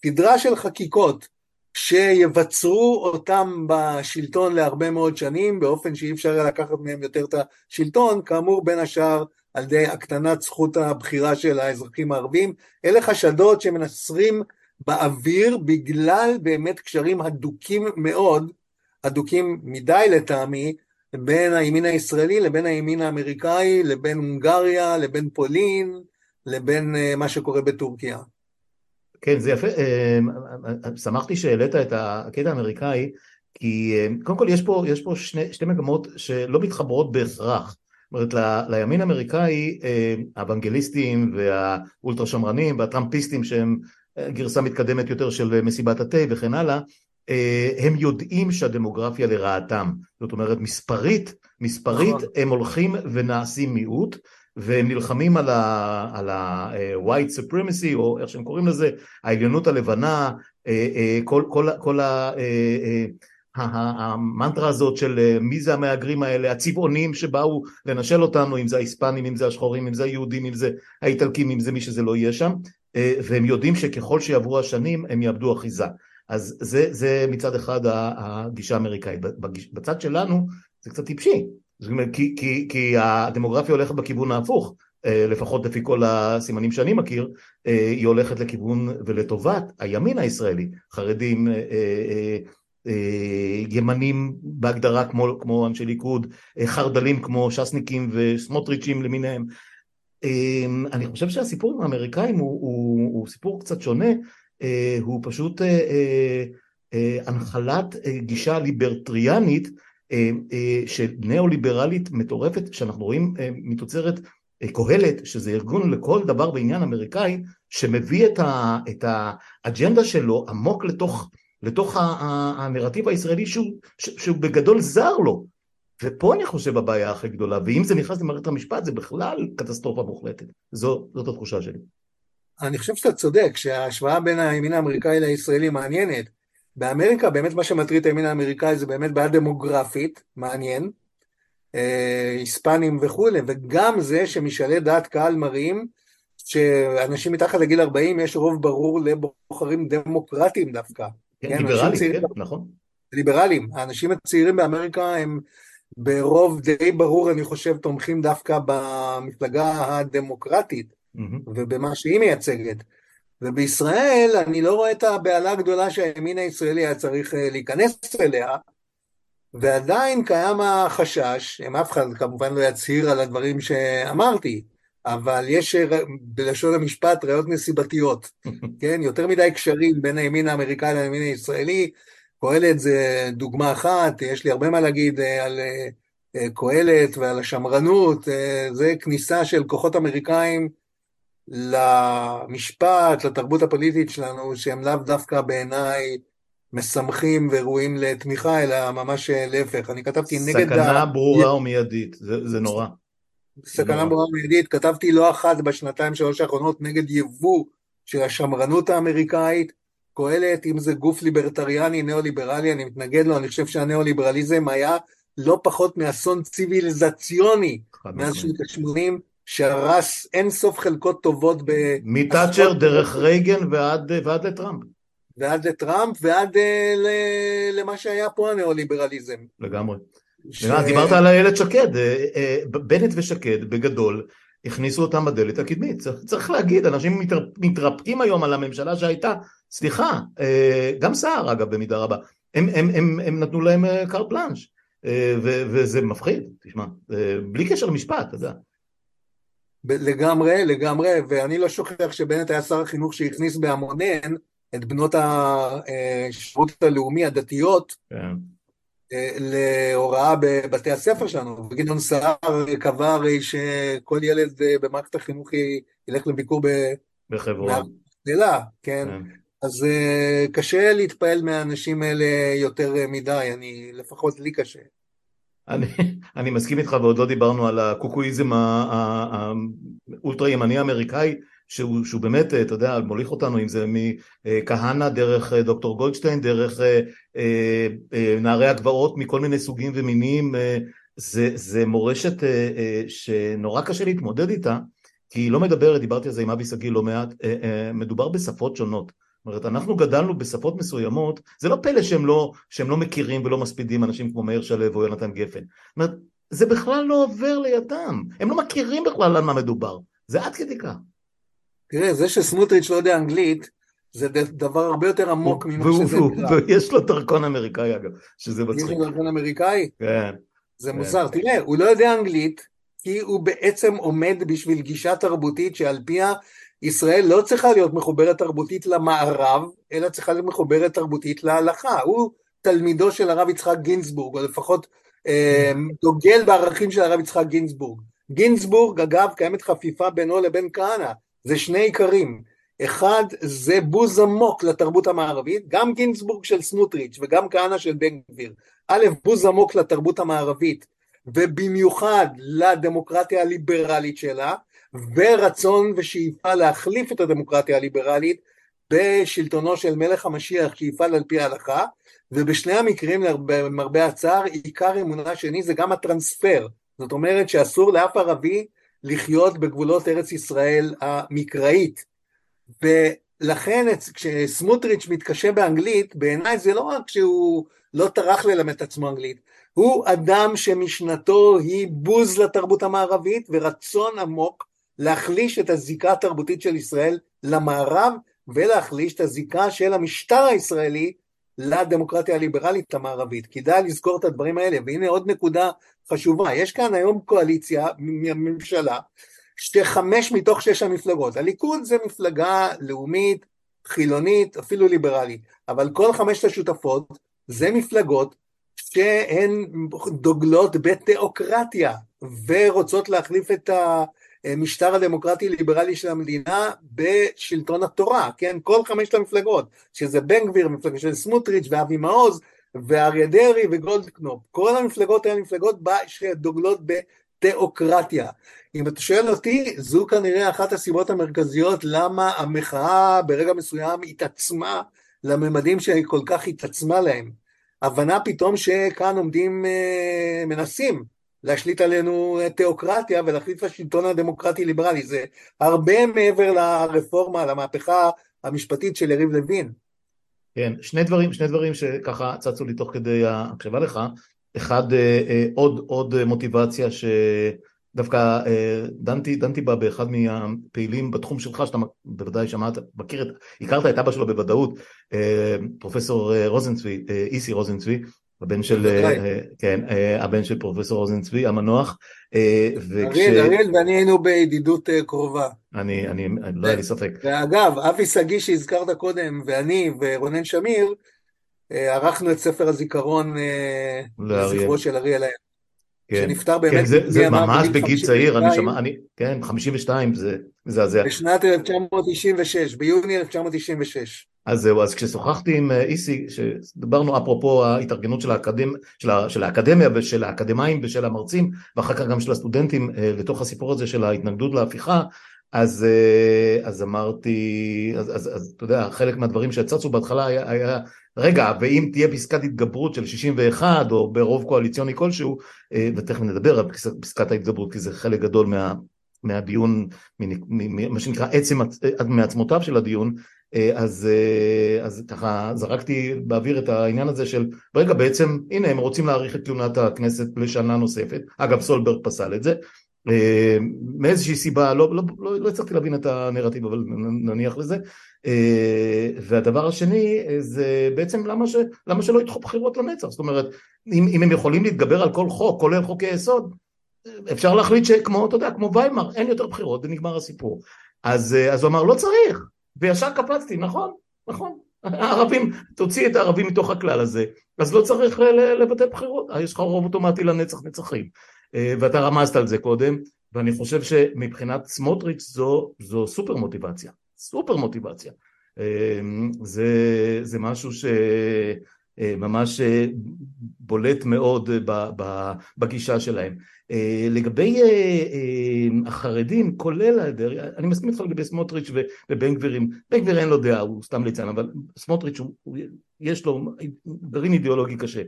סדרה של חקיקות שיבצרו אותם בשלטון להרבה מאוד שנים, באופן שאי אפשר לקחת מהם יותר את השלטון, כאמור בין השאר על ידי הקטנת זכות הבחירה של האזרחים הערבים. אלה חשדות שמנסרים באוויר בגלל באמת קשרים הדוקים מאוד, הדוקים מדי לטעמי, בין הימין הישראלי לבין הימין האמריקאי, לבין הונגריה, לבין פולין, לבין אה, מה שקורה בטורקיה. כן, זה יפה. אה, אה, שמחתי שהעלית את הקטע האמריקאי, כי קודם כל יש פה, יש פה שני, שתי מגמות שלא מתחברות בהכרח. זאת אומרת, ל, לימין האמריקאי, האוונגליסטים והאולטרה שמרנים והטראמפיסטים שהם גרסה מתקדמת יותר של מסיבת התה וכן הלאה, הם יודעים שהדמוגרפיה לרעתם. זאת אומרת, מספרית, מספרית נכון. הם הולכים ונעשים מיעוט, והם נלחמים על ה-white supremacy, או איך שהם קוראים לזה, העליונות הלבנה, אה, אה, כל, כל, כל ה... אה, המנטרה הזאת של מי זה המהגרים האלה, הצבעונים שבאו לנשל אותנו, אם זה ההיספנים, אם זה השחורים, אם זה היהודים, אם זה האיטלקים, אם זה מי שזה לא יהיה שם, והם יודעים שככל שיעברו השנים הם יאבדו אחיזה. אז זה, זה מצד אחד הגישה האמריקאית. בצד שלנו זה קצת טיפשי, זאת אומרת, כי, כי, כי הדמוגרפיה הולכת בכיוון ההפוך, אה, לפחות לפי כל הסימנים שאני מכיר, אה, היא הולכת לכיוון ולטובת הימין הישראלי, חרדים, אה, ימנים בהגדרה כמו, כמו אנשי ליכוד, חרדלים כמו ש"סניקים וסמוטריצ'ים למיניהם. אני חושב שהסיפור עם האמריקאים הוא, הוא, הוא סיפור קצת שונה, הוא פשוט הנחלת גישה ליברטריאנית אה, אה, של ניאו-ליברלית מטורפת שאנחנו רואים אה, מתוצרת קהלת שזה ארגון לכל דבר בעניין אמריקאי שמביא את, ה, את האג'נדה שלו עמוק לתוך, לתוך הנרטיב הישראלי שהוא, שהוא בגדול זר לו. ופה אני חושב הבעיה הכי גדולה ואם זה נכנס למערכת המשפט זה בכלל קטסטרופה מוחלטת. זו, זאת התחושה שלי. אני חושב שאתה צודק שההשוואה בין הימין האמריקאי לישראלי מעניינת באמריקה באמת מה שמטריד את הימין האמריקאי זה באמת בעיה דמוגרפית, מעניין, אה, היספנים וכולי, וגם זה שמשאלי דעת קהל מראים שאנשים מתחת לגיל 40 יש רוב ברור לבוחרים דמוקרטיים דווקא. כן, כן ליברליים, כן, נכון. ליברליים. האנשים הצעירים באמריקה הם ברוב די ברור, אני חושב, תומכים דווקא במפלגה הדמוקרטית mm-hmm. ובמה שהיא מייצגת. ובישראל אני לא רואה את הבהלה הגדולה שהימין הישראלי היה צריך אה, להיכנס אליה, ועדיין קיים החשש, אם אף אחד כמובן לא יצהיר על הדברים שאמרתי, אבל יש אה, בלשון המשפט ראיות נסיבתיות, כן? יותר מדי קשרים בין הימין האמריקאי לימין הישראלי, קהלת זה דוגמה אחת, יש לי הרבה מה להגיד אה, על קהלת ועל השמרנות, זה כניסה של כוחות אמריקאים למשפט, לתרבות הפוליטית שלנו, שהם לאו דווקא בעיניי משמחים וראויים לתמיכה, אלא ממש להפך. אני כתבתי נגד... סכנה ברורה ומיידית, זה, זה נורא. סכנה ברורה ומיידית, כתבתי לא אחת בשנתיים שלוש האחרונות נגד יבוא של השמרנות האמריקאית, קהלת, אם זה גוף ליברטריאני, ניאו-ליברלי, אני מתנגד לו, אני חושב שהניאו-ליברליזם היה לא פחות מאסון ציוויליזציוני מאז שנות ה-80, שהרס אין סוף חלקות טובות ב... מתאצ'ר דרך רייגן ועד, ועד לטראמפ. ועד לטראמפ ועד uh, ל, למה שהיה פה הניאו-ליברליזם. לגמרי. ש... דיברת על איילת שקד, אה, אה, בנט ושקד בגדול הכניסו אותם בדלת הקדמית, צריך, צריך להגיד, אנשים מתר, מתרפקים היום על הממשלה שהייתה, סליחה, גם סער אגב במידה רבה, הם, הם, הם, הם נתנו להם קארט בלאנש, וזה מפחיד, תשמע, בלי קשר למשפט, אתה יודע. לגמרי, לגמרי, ואני לא שוכח שבנט היה שר החינוך שהכניס בהמונן את בנות השירות הלאומי הדתיות. כן. אה, להוראה בבתי הספר שלנו, וגדעון סער קבע הרי שכל ילד אה, במערכת החינוך ילך לביקור בחברון. כן. כן. אז אה, קשה להתפעל מהאנשים האלה יותר מדי, אני, לפחות לי קשה. אני, אני מסכים איתך ועוד לא דיברנו על הקוקואיזם האולטרה ימני האמריקאי שהוא, שהוא באמת, אתה יודע, מוליך אותנו אם זה מכהנא דרך אה, דוקטור גולדשטיין, דרך אה, אה, נערי הגבעות מכל מיני סוגים ומינים, זה, זה מורשת שנורא קשה להתמודד איתה כי היא לא מדברת, דיברתי על זה עם אבי שגיא לא מעט, מדובר בשפות שונות אומרת, אנחנו גדלנו בשפות מסוימות, זה לא פלא שהם לא, שהם לא מכירים ולא מספידים אנשים כמו מאיר שלו או יונתן גפן. זאת אומרת, זה בכלל לא עובר לידם, הם לא מכירים בכלל על מה מדובר, זה עד כדי כך. תראה, זה שסמוטריץ' לא יודע אנגלית, זה דבר הרבה יותר עמוק ממה שזה נקרא. ויש לו דרכון אמריקאי אגב, שזה מצחיק. יש לו דרכון אמריקאי? כן. זה מוזר. כן. תראה, הוא לא יודע אנגלית, כי הוא בעצם עומד בשביל גישה תרבותית שעל פיה ישראל לא צריכה להיות מחוברת תרבותית למערב, אלא צריכה להיות מחוברת תרבותית להלכה. הוא תלמידו של הרב יצחק גינזבורג, או לפחות אה, דוגל בערכים של הרב יצחק גינזבורג. גינזבורג, אגב, קיימת חפיפה בינו לבין כהנא, זה שני עיקרים. אחד, זה בוז עמוק לתרבות המערבית, גם גינזבורג של סמוטריץ' וגם כהנא של בן גביר. א', בוז עמוק לתרבות המערבית, ובמיוחד לדמוקרטיה הליברלית שלה, ורצון ושאיפה להחליף את הדמוקרטיה הליברלית בשלטונו של מלך המשיח שיפעל על פי ההלכה, ובשני המקרים, למרבה הצער, עיקר אמונה שני זה גם הטרנספר. זאת אומרת שאסור לאף ערבי לחיות בגבולות ארץ ישראל המקראית. ולכן כשסמוטריץ' מתקשה באנגלית, בעיניי זה לא רק שהוא לא טרח ללמד את עצמו אנגלית, הוא אדם שמשנתו היא בוז לתרבות המערבית ורצון עמוק להחליש את הזיקה התרבותית של ישראל למערב ולהחליש את הזיקה של המשטר הישראלי לדמוקרטיה הליברלית המערבית. כדאי לזכור את הדברים האלה. והנה עוד נקודה חשובה, יש כאן היום קואליציה, ממשלה, חמש מתוך שש המפלגות. הליכוד זה מפלגה לאומית, חילונית, אפילו ליברלית, אבל כל חמשת השותפות זה מפלגות שהן דוגלות בתיאוקרטיה ורוצות להחליף את המשטר הדמוקרטי ליברלי של המדינה בשלטון התורה, כן? כל חמשת המפלגות, שזה בן גביר, מפלגה של סמוטריץ' ואבי מעוז ואריה דרעי וגולדקנופ, כל המפלגות האלה מפלגות שדוגלות בתיאוקרטיה. אם אתה שואל אותי, זו כנראה אחת הסיבות המרכזיות למה המחאה ברגע מסוים התעצמה לממדים שהיא כל כך התעצמה להם. הבנה פתאום שכאן עומדים, אה, מנסים להשליט עלינו תיאוקרטיה ולהחליף לשלטון הדמוקרטי-ליברלי. זה הרבה מעבר לרפורמה, למהפכה המשפטית של יריב לוין. כן, שני דברים, שני דברים שככה צצו לי תוך כדי ההקשבה לך. אחד, אה, אה, עוד, עוד מוטיבציה שדווקא דנתי, דנתי בה באחד מהפעילים בתחום שלך, שאתה בוודאי שמעת, מכיר, הכרת את אבא שלו בוודאות, פרופסור רוזנצבי, איסי רוזנצבי, הבן של, אה, כן, אה, הבן של פרופסור רוזנצבי המנוח. אה, וכש... אריאל, אריאל ואני היינו בידידות קרובה. אני, אני, לא היה לי ספק. ואגב, אבי שגיא שהזכרת קודם, ואני ורונן שמיר, ערכנו את ספר הזיכרון לזכרו של אריאל. כן, שנפטר באמת, כן, זה, זה ממש בגיל צעיר, אני שמע, אני, כן, 52 זה מזעזע. בשנת 1996, ביוני 1996. אז זהו, אז כששוחחתי עם אה, איסי, שדיברנו אפרופו ההתארגנות של, האקדמ... של, ה... של האקדמיה ושל האקדמאים ושל המרצים, ואחר כך גם של הסטודנטים אה, לתוך הסיפור הזה של ההתנגדות להפיכה, אז, אה, אז אמרתי, אז, אז, אז אתה יודע, חלק מהדברים שצצו בהתחלה היה, היה רגע, ואם תהיה פסקת התגברות של 61 או ברוב קואליציוני כלשהו, ותכף נדבר על פסקת ההתגברות כי זה חלק גדול מה, מהדיון, מה שנקרא עצם מעצמותיו של הדיון, אה, אז, אה, אז ככה זרקתי באוויר את העניין הזה של רגע בעצם הנה הם רוצים להאריך את כהונת הכנסת לשנה נוספת. אגב סולברג פסל את זה. אה, מאיזושהי סיבה לא, לא, לא, לא הצלחתי להבין את הנרטיב אבל נניח לזה והדבר השני זה בעצם למה, ש, למה שלא ידחו בחירות לנצח זאת אומרת אם, אם הם יכולים להתגבר על כל חוק כולל חוקי יסוד אפשר להחליט שכמו אתה יודע כמו ויימר אין יותר בחירות ונגמר הסיפור אז, אז הוא אמר לא צריך וישר קפצתי, נכון, נכון. הערבים, תוציא את הערבים מתוך הכלל הזה, אז לא צריך לבטל בחירות, יש לך רוב אוטומטי לנצח נצחים. אה, ואתה רמזת על זה קודם, ואני חושב שמבחינת סמוטריץ' זו, זו סופר מוטיבציה, סופר מוטיבציה. אה, זה, זה משהו שממש אה, בולט מאוד בגישה שלהם. אה, לגבי אה, אה, החרדים, כולל דרעי, אני מסכים איתך לגבי סמוטריץ' ובן גבירים, בן גביר אין לו דעה, הוא סתם ליצן, אבל סמוטריץ' יש לו גרעין אידיאולוגי קשה.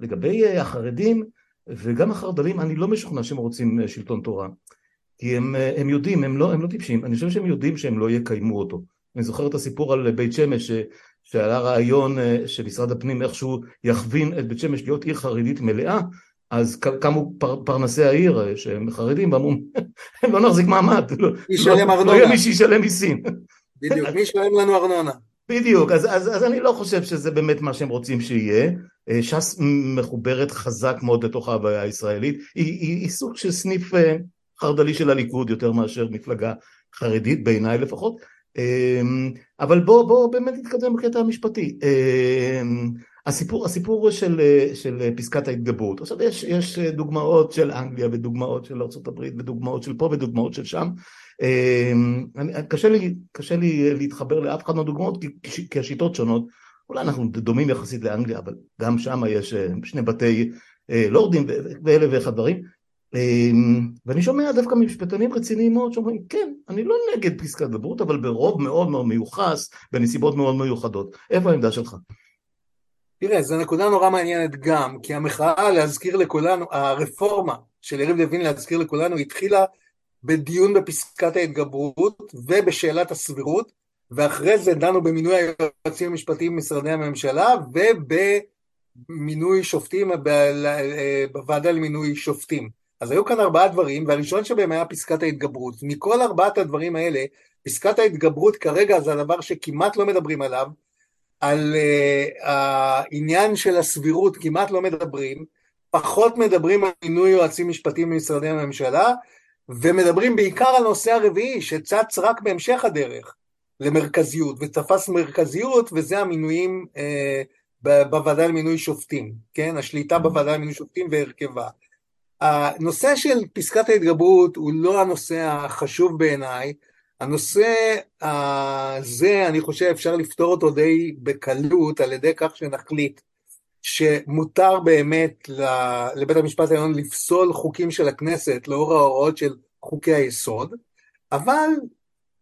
לגבי החרדים וגם החרד"לים, אני לא משוכנע שהם רוצים שלטון תורה, כי הם, הם יודעים, הם לא, הם לא טיפשים, אני חושב שהם יודעים שהם לא יקיימו אותו. אני זוכר את הסיפור על בית שמש, שעלה רעיון שמשרד הפנים איכשהו יכווין את בית שמש להיות עיר חרדית מלאה, אז קמו פר, פרנסי העיר שהם חרדים ואמרו, לא נחזיק מעמד, לא, לא, לא יהיה מי שישלם מיסים. בדיוק, מי ישלם לנו ארנונה. בדיוק, אז, אז, אז אני לא חושב שזה באמת מה שהם רוצים שיהיה. אה, ש"ס מחוברת חזק מאוד לתוך ההוויה הישראלית, היא, היא, היא סוג של סניף אה, חרד"לי של הליכוד יותר מאשר מפלגה חרדית, בעיניי לפחות. אה, אבל בואו בוא באמת נתקדם בקטע המשפטי. הסיפור, הסיפור של, של פסקת ההתגברות, עכשיו יש, יש דוגמאות של אנגליה ודוגמאות של ארה"ב ודוגמאות של פה ודוגמאות של שם, אמ, אני, קשה, לי, קשה לי להתחבר לאף אחד מהדוגמאות כי, כי השיטות שונות, אולי אנחנו דומים יחסית לאנגליה, אבל גם שם יש אה, שני בתי אה, לורדים ואלף ואחד דברים. אמ, ואני שומע דווקא ממשפטנים רציניים מאוד שאומרים כן, אני לא נגד פסקת דברות, אבל ברוב מאוד מאוד מיוחס, בנסיבות מאוד מיוחדות. איפה העמדה שלך? תראה, זו נקודה נורא מעניינת גם, כי המחאה להזכיר לכולנו, הרפורמה של יריב לוין להזכיר לכולנו התחילה בדיון בפסקת ההתגברות ובשאלת הסבירות, ואחרי זה דנו במינוי היועצים המשפטיים במשרדי הממשלה ובמינוי שופטים בוועדה למינוי שופטים. אז היו כאן ארבעה דברים, והראשון שבהם היה פסקת ההתגברות. מכל ארבעת הדברים האלה, פסקת ההתגברות כרגע זה הדבר שכמעט לא מדברים עליו, על uh, העניין של הסבירות כמעט לא מדברים, פחות מדברים על מינוי יועצים משפטיים במשרדי הממשלה, ומדברים בעיקר על נושא הרביעי שצץ רק בהמשך הדרך למרכזיות ותפס מרכזיות וזה המינויים אה, בוועדה למינוי שופטים, כן? השליטה בוועדה למינוי שופטים והרכבה. הנושא של פסקת ההתגברות הוא לא הנושא החשוב בעיניי, הנושא הזה אני חושב אפשר לפתור אותו די בקלות על ידי כך שנחליט שמותר באמת לבית המשפט העליון לפסול חוקים של הכנסת לאור ההוראות של חוקי היסוד, אבל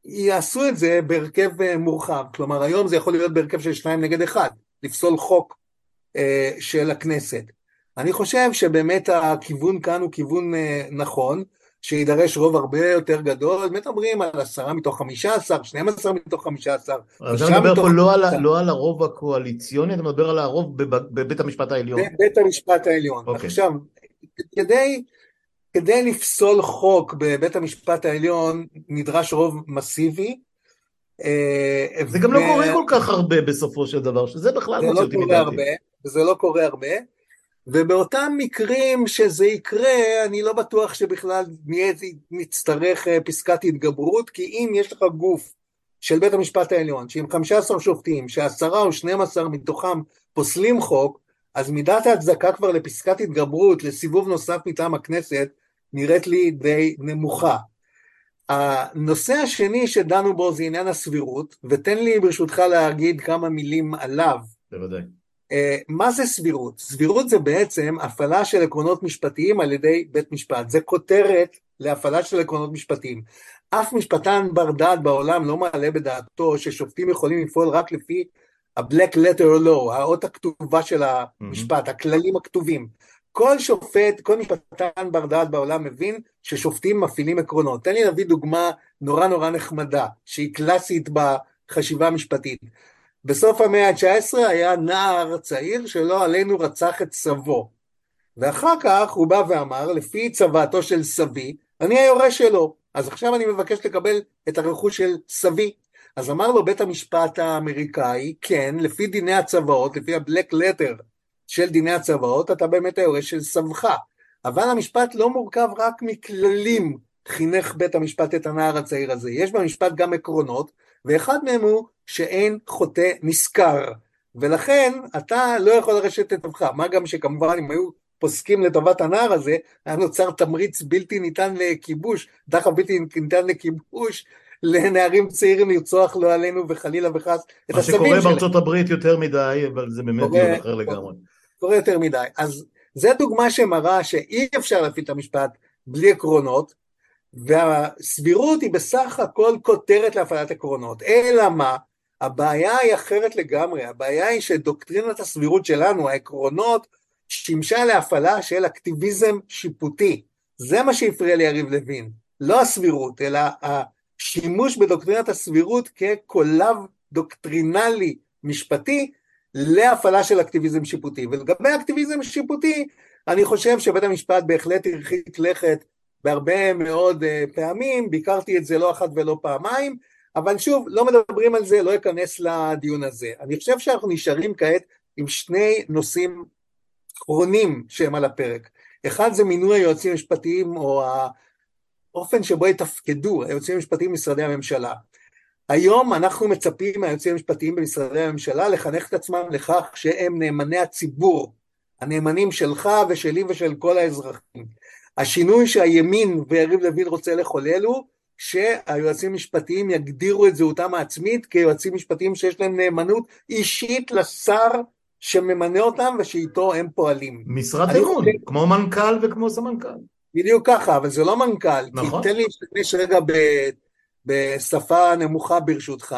יעשו את זה בהרכב אה, מורחב, כלומר היום זה יכול להיות בהרכב של שניים נגד אחד, לפסול חוק אה, של הכנסת. אני חושב שבאמת הכיוון כאן הוא כיוון אה, נכון, שידרש רוב הרבה יותר גדול, מדברים על עשרה מתוך חמישה עשר, שנים עשר מתוך חמישה עשר. אתה מדבר פה לא על, לא על הרוב הקואליציוני, אתה מדבר על הרוב בבית המשפט העליון. בבית המשפט העליון. Okay. אוקיי. עכשיו, כדי, כדי לפסול חוק בבית המשפט העליון נדרש רוב מסיבי. אה, זה ו... גם לא קורה כל כך הרבה בסופו של דבר, שזה בכלל מוציא אותי מדעתי. זה לא קורה הרבה. ובאותם מקרים שזה יקרה, אני לא בטוח שבכלל נצטרך אה, פסקת התגברות, כי אם יש לך גוף של בית המשפט העליון, שעם 15 שופטים, שעשרה או 12 מתוכם פוסלים חוק, אז מידת ההצדקה כבר לפסקת התגברות, לסיבוב נוסף מטעם הכנסת, נראית לי די נמוכה. הנושא השני שדנו בו זה עניין הסבירות, ותן לי ברשותך להגיד כמה מילים עליו. בוודאי. אה, מה זה סבירות? סבירות זה בעצם הפעלה של עקרונות משפטיים על ידי בית משפט. זה כותרת להפעלה של עקרונות משפטיים. אף משפטן בר דעת בעולם לא מעלה בדעתו ששופטים יכולים לפעול רק לפי ה-black letter law, האות הכתובה של המשפט, mm-hmm. הכללים הכתובים. כל שופט, כל משפטן בר דעת בעולם מבין ששופטים מפעילים עקרונות. תן לי להביא דוגמה נורא נורא נחמדה, שהיא קלאסית בחשיבה המשפטית. בסוף המאה ה-19 היה נער צעיר שלא עלינו רצח את סבו. ואחר כך הוא בא ואמר, לפי צוואתו של סבי, אני היורש שלו, אז עכשיו אני מבקש לקבל את הרכוש של סבי. אז אמר לו בית המשפט האמריקאי, כן, לפי דיני הצוואות, לפי ה-black letter של דיני הצוואות, אתה באמת היורש של סבך. אבל המשפט לא מורכב רק מכללים, חינך בית המשפט את הנער הצעיר הזה. יש במשפט גם עקרונות, ואחד מהם הוא שאין חוטא נשכר, ולכן אתה לא יכול לרשת את טובך, מה גם שכמובן אם היו פוסקים לטובת הנער הזה, היה נוצר תמריץ בלתי ניתן לכיבוש, דחף בלתי ניתן לכיבוש, לנערים צעירים לרצוח לא עלינו וחלילה וחס את הסבים שלהם. מה שקורה בארצות הברית יותר מדי, אבל זה באמת דיון אחר לגמרי. קורה יותר מדי. אז זו דוגמה שמראה שאי אפשר להפעיל את המשפט בלי עקרונות, והסבירות היא בסך הכל כותרת להפעלת עקרונות. אלא מה? הבעיה היא אחרת לגמרי, הבעיה היא שדוקטרינת הסבירות שלנו, העקרונות, שימשה להפעלה של אקטיביזם שיפוטי. זה מה שהפריע ליריב לוין. לא הסבירות, אלא השימוש בדוקטרינת הסבירות כקולב דוקטרינלי משפטי להפעלה של אקטיביזם שיפוטי. ולגבי אקטיביזם שיפוטי, אני חושב שבית המשפט בהחלט הרחיק לכת בהרבה מאוד uh, פעמים, ביקרתי את זה לא אחת ולא פעמיים, אבל שוב, לא מדברים על זה, לא אכנס לדיון הזה. אני חושב שאנחנו נשארים כעת עם שני נושאים אחרונים שהם על הפרק. אחד זה מינוי היועצים המשפטיים או האופן שבו יתפקדו היועצים המשפטיים במשרדי הממשלה. היום אנחנו מצפים מהיועצים המשפטיים במשרדי הממשלה לחנך את עצמם לכך שהם נאמני הציבור, הנאמנים שלך ושלי ושל כל האזרחים. השינוי שהימין ויריב לוין רוצה לחולל הוא שהיועצים המשפטיים יגדירו את זהותם העצמית כיועצים משפטיים שיש להם נאמנות אישית לשר שממנה אותם ושאיתו הם פועלים. משרת אמון, חושב... כמו מנכ"ל וכמו סמנכ"ל. בדיוק ככה, אבל זה לא מנכ"ל. נכון. תן לי להשתמש רגע ב... בשפה נמוכה ברשותך.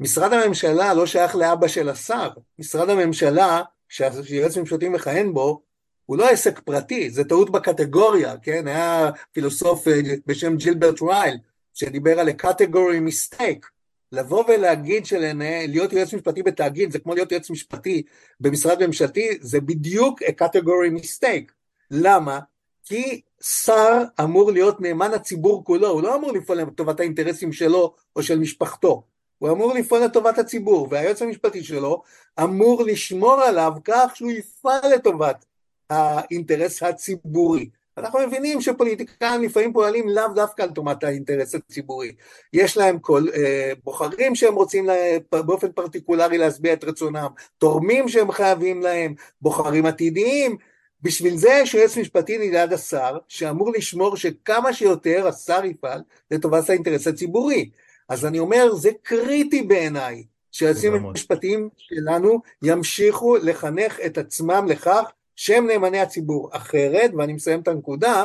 משרד הממשלה לא שייך לאבא של השר. משרד הממשלה, שהיועץ המשפטי מכהן בו, הוא לא עסק פרטי, זה טעות בקטגוריה, כן? היה פילוסוף אה, בשם ג'ילברט רייל, שדיבר על ה-category mistake. לבוא ולהגיד שלהיות יועץ משפטי בתאגיד זה כמו להיות יועץ משפטי במשרד ממשלתי, זה בדיוק a category mistake. למה? כי שר אמור להיות נאמן הציבור כולו, הוא לא אמור לפעול לטובת האינטרסים שלו או של משפחתו, הוא אמור לפעול לטובת הציבור, והיועץ המשפטי שלו אמור לשמור עליו כך שהוא יפעל לטובת האינטרס הציבורי. אנחנו מבינים שפוליטיקאים לפעמים פועלים לאו דווקא על טובת האינטרס הציבורי. יש להם כל, אה, בוחרים שהם רוצים לה, באופן פרטיקולרי להשביע את רצונם, תורמים שהם חייבים להם, בוחרים עתידיים. בשביל זה יש יועץ משפטי ליד השר, שאמור לשמור שכמה שיותר השר יפעל לטובת האינטרס הציבורי. אז אני אומר, זה קריטי בעיניי, שהיועצים המשפטיים שלנו ימשיכו לחנך את עצמם לכך שהם נאמני הציבור. אחרת, ואני מסיים את הנקודה,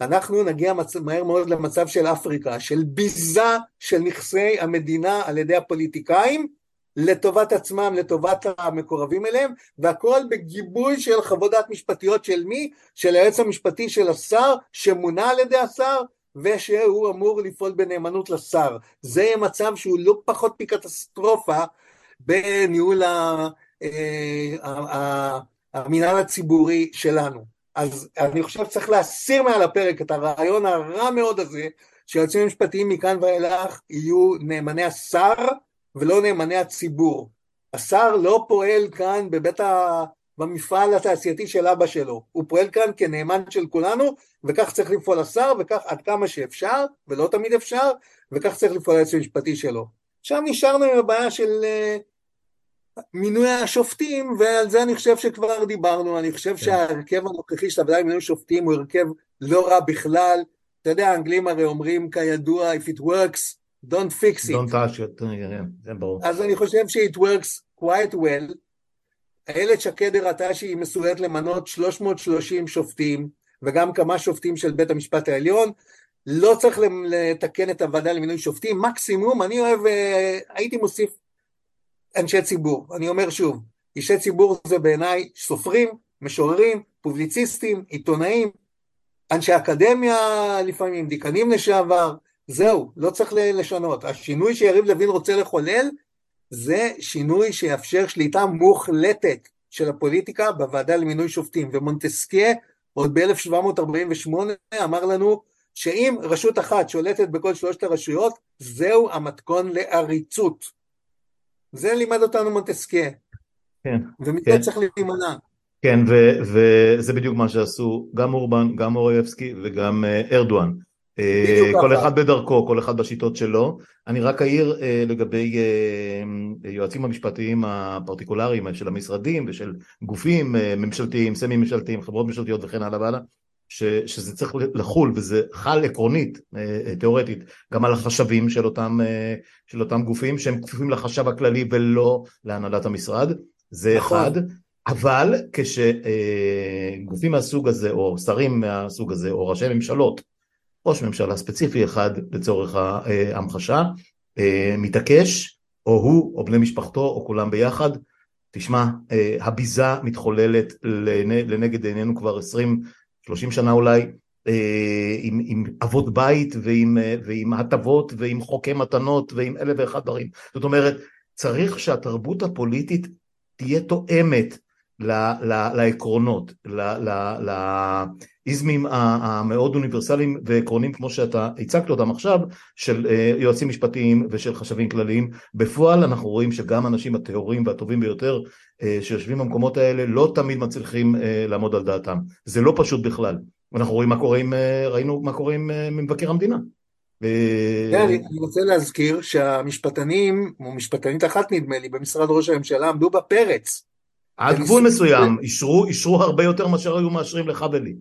אנחנו נגיע מצ... מהר מאוד למצב של אפריקה, של ביזה של נכסי המדינה על ידי הפוליטיקאים, לטובת עצמם, לטובת המקורבים אליהם, והכל בגיבוי של חוות דעת משפטיות של מי? של היועץ המשפטי של השר, שמונה על ידי השר, ושהוא אמור לפעול בנאמנות לשר. זה יהיה מצב שהוא לא פחות מקטסטרופה בניהול ה... המינהל הציבורי שלנו. אז אני חושב שצריך להסיר מעל הפרק את הרעיון הרע מאוד הזה שהיועצים המשפטיים מכאן ואילך יהיו נאמני השר ולא נאמני הציבור. השר לא פועל כאן בבית ה... במפעל התעשייתי של אבא שלו, הוא פועל כאן כנאמן של כולנו וכך צריך לפעול השר וכך עד כמה שאפשר ולא תמיד אפשר וכך צריך לפעול היועץ המשפטי שלו. עכשיו נשארנו עם הבעיה של אה, מינוי השופטים, ועל זה אני חושב שכבר דיברנו, אני חושב כן. שההרכב הנוכחי של הוועדה למינוי שופטים הוא הרכב לא רע בכלל, אתה יודע, האנגלים הרי אומרים כידוע, If it works, don't fix it. Don't touch it, כן, כן, זה ברור. אז אני חושב ש-it works quite well. איילת שקד הראתה שהיא מסוגלת למנות 330 שופטים, וגם כמה שופטים של בית המשפט העליון. לא צריך לתקן את הוועדה למינוי שופטים, מקסימום, אני אוהב, אה, הייתי מוסיף אנשי ציבור. אני אומר שוב, אישי ציבור זה בעיניי סופרים, משוררים, פובליציסטים, עיתונאים, אנשי אקדמיה לפעמים, דיקנים לשעבר, זהו, לא צריך לשנות. השינוי שיריב לוין רוצה לחולל זה שינוי שיאפשר שליטה מוחלטת של הפוליטיקה בוועדה למינוי שופטים. ומונטסקיה עוד ב-1748 אמר לנו שאם רשות אחת שולטת בכל שלושת הרשויות, זהו המתכון לעריצות. זה לימד אותנו מונטסקיה. כן. ומזה כן. צריך להימנע. כן, וזה בדיוק מה שעשו גם אורבן, גם אורייבסקי וגם אה, ארדואן. אה, כל אחד בדרכו, כל אחד בשיטות שלו. אני רק אעיר אה, לגבי יועצים המשפטיים הפרטיקולריים של המשרדים ושל גופים ממשלתיים, סמי ממשלתיים, חברות ממשלתיות וכן הלאה והלאה. ש, שזה צריך לחול וזה חל עקרונית, אה, אה, תיאורטית, גם על החשבים של אותם, אה, של אותם גופים שהם כפופים לחשב הכללי ולא להנהלת המשרד, זה נכון. אחד, אבל כשגופים מהסוג הזה או שרים מהסוג הזה או ראשי ממשלות, ראש ממשלה ספציפי אחד לצורך ההמחשה, מתעקש, או הוא או בני משפחתו או כולם ביחד, תשמע, הביזה מתחוללת לנגד עינינו כבר עשרים 30 שנה אולי, אה, עם, עם אבות בית ועם, אה, ועם הטבות ועם חוקי מתנות ועם אלף ואחד דברים. זאת אומרת, צריך שהתרבות הפוליטית תהיה תואמת לעקרונות, לאיזמים המאוד אוניברסליים ועקרוניים כמו שאתה הצגת אותם עכשיו של אה, יועצים משפטיים ושל חשבים כלליים. בפועל אנחנו רואים שגם האנשים הטהורים והטובים ביותר אה, שיושבים במקומות האלה לא תמיד מצליחים אה, לעמוד על דעתם. זה לא פשוט בכלל. אנחנו רואים מה קורה עם, ראינו מה קורה עם מבקר המדינה. כן, אני רוצה להזכיר שהמשפטנים, או משפטנית אחת נדמה לי, במשרד ראש הממשלה עמדו בפרץ עד גבול מסוים, אישרו, אישרו הרבה יותר מאשר היו מאשרים לך ולי.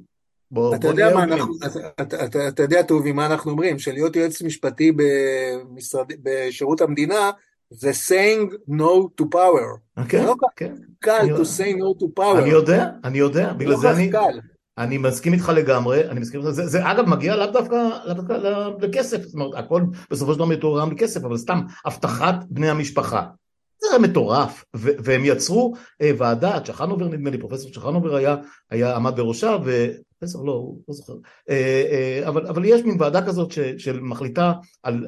בוא, אתה, בוא יודע מה אנחנו, אתה, אתה, אתה יודע טובי מה אנחנו אומרים, שלהיות יועץ משפטי במשרד, בשירות המדינה זה saying no to power. כן, זה לא כן. קל to say no to power. אני יודע, אני יודע, בגלל לא זה אני... קל. אני מסכים איתך לגמרי, אני מסכים איתך, זה, זה אגב מגיע לאו דווקא, לאו דווקא לכסף, זאת אומרת הכל בסופו של דבר מתוארם לכסף, אבל סתם הבטחת בני המשפחה, מטורף, ו- והם יצרו אה, ועדה, צ'חנובר נדמה לי, פרופסור צ'חנובר היה, היה עמד בראשה, ופרופסור לא, הוא לא זוכר, אה, אה, אבל, אבל יש מין ועדה כזאת ש, שמחליטה על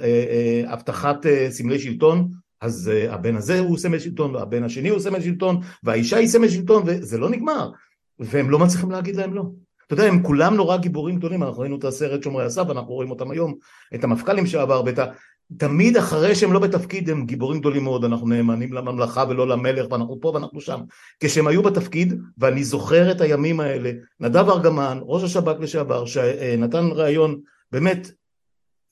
הבטחת סמלי שלטון, אז הבן הזה הוא סמל שלטון, והבן השני הוא סמל שלטון, והאישה היא סמל שלטון, וזה לא נגמר, והם לא מצליחים להגיד להם לא. אתה יודע, הם כולם נורא גיבורים גדולים, אנחנו ראינו את הסרט שומרי הסף, אנחנו רואים אותם היום, את המפכ"לים שעבר ואת ה... תמיד אחרי שהם לא בתפקיד הם גיבורים גדולים מאוד, אנחנו נאמנים לממלכה ולא למלך ואנחנו פה ואנחנו שם. כשהם היו בתפקיד, ואני זוכר את הימים האלה, נדב ארגמן, ראש השב"כ לשעבר, שנתן ראיון באמת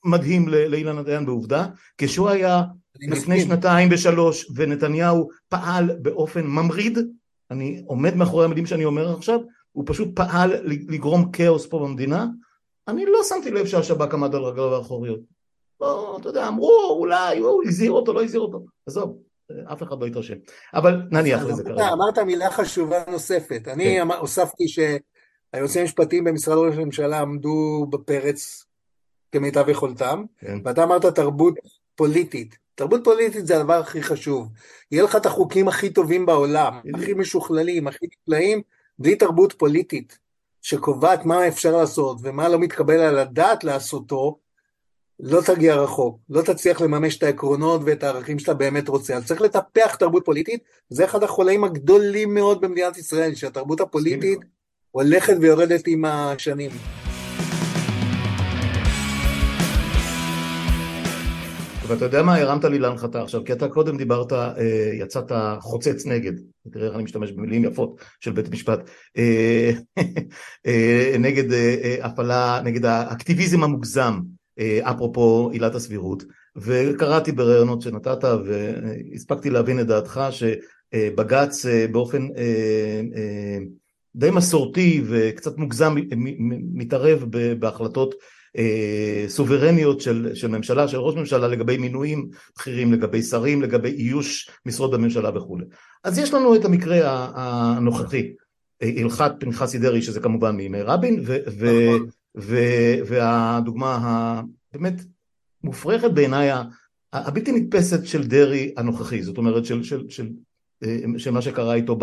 מדהים לאילן הדיין בעובדה, כשהוא היה לפני שנתיים ושלוש ונתניהו פעל באופן ממריד, אני עומד מאחורי המילים שאני אומר עכשיו, הוא פשוט פעל לגרום כאוס פה במדינה, אני לא שמתי לב שהשב"כ עמד על רגליו האחוריות. לא, אתה יודע, אמרו, אולי, הוא הזהיר אותו, לא הזהיר אותו. עזוב, אף אחד לא יתרשם. אבל נניח לזה כרגע. אמרת מילה חשובה נוספת. אני כן. הוספתי שהיועצים המשפטיים במשרד ראש הממשלה עמדו בפרץ כמיטב יכולתם, כן. ואתה אמרת תרבות פוליטית. תרבות פוליטית זה הדבר הכי חשוב. יהיה לך את החוקים הכי טובים בעולם, הכי משוכללים, הכי נפלאים, בלי תרבות פוליטית שקובעת מה אפשר לעשות ומה לא מתקבל על הדעת לעשותו, לא תגיע רחוק, לא תצליח לממש את העקרונות ואת הערכים שאתה באמת רוצה. אז צריך לטפח תרבות פוליטית, זה אחד החולאים הגדולים מאוד במדינת ישראל, שהתרבות הפוליטית הולכת ויורדת עם השנים. ואתה יודע מה, הרמת לי להנחתה עכשיו, כי אתה קודם דיברת, אה, יצאת חוצץ נגד, תראה איך אני משתמש במילים יפות של בית משפט, אה, אה, נגד הפעלה, נגד האקטיביזם המוגזם אפרופו עילת הסבירות, וקראתי בראיונות שנתת והספקתי להבין את דעתך שבג"ץ אה, באופן אה, די מסורתי וקצת מוגזם מתערב בהחלטות סוברניות של, של ממשלה, של ראש ממשלה לגבי מינויים בכירים, לגבי שרים, לגבי איוש משרות בממשלה וכולי. אז יש לנו את המקרה הנוכחי, הלכת פנחסי דרעי שזה כמובן מימי רבין ו, נכון. ו- והדוגמה הבאמת מופרכת בעיניי הבלתי נתפסת של דרעי הנוכחי, זאת אומרת של, של, של, אה, של מה שקרה איתו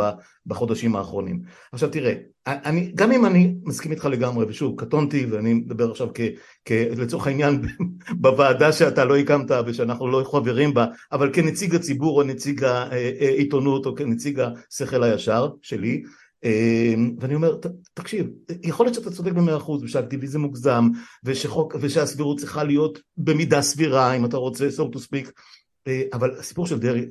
בחודשים האחרונים. עכשיו תראה, אני, גם אם אני מסכים איתך לגמרי, ושוב, קטונתי ואני מדבר עכשיו כ, כ, לצורך העניין בוועדה שאתה לא הקמת ושאנחנו לא חברים בה, אבל כנציג הציבור או נציג העיתונות או כנציג השכל הישר שלי, ואני אומר, תקשיב, יכול להיות שאתה צודק במאה אחוז ושהאקטיביזם מוגזם ושחוק, ושהסבירות צריכה להיות במידה סבירה אם אתה רוצה, so to speak, אה, אבל הסיפור של דרעי,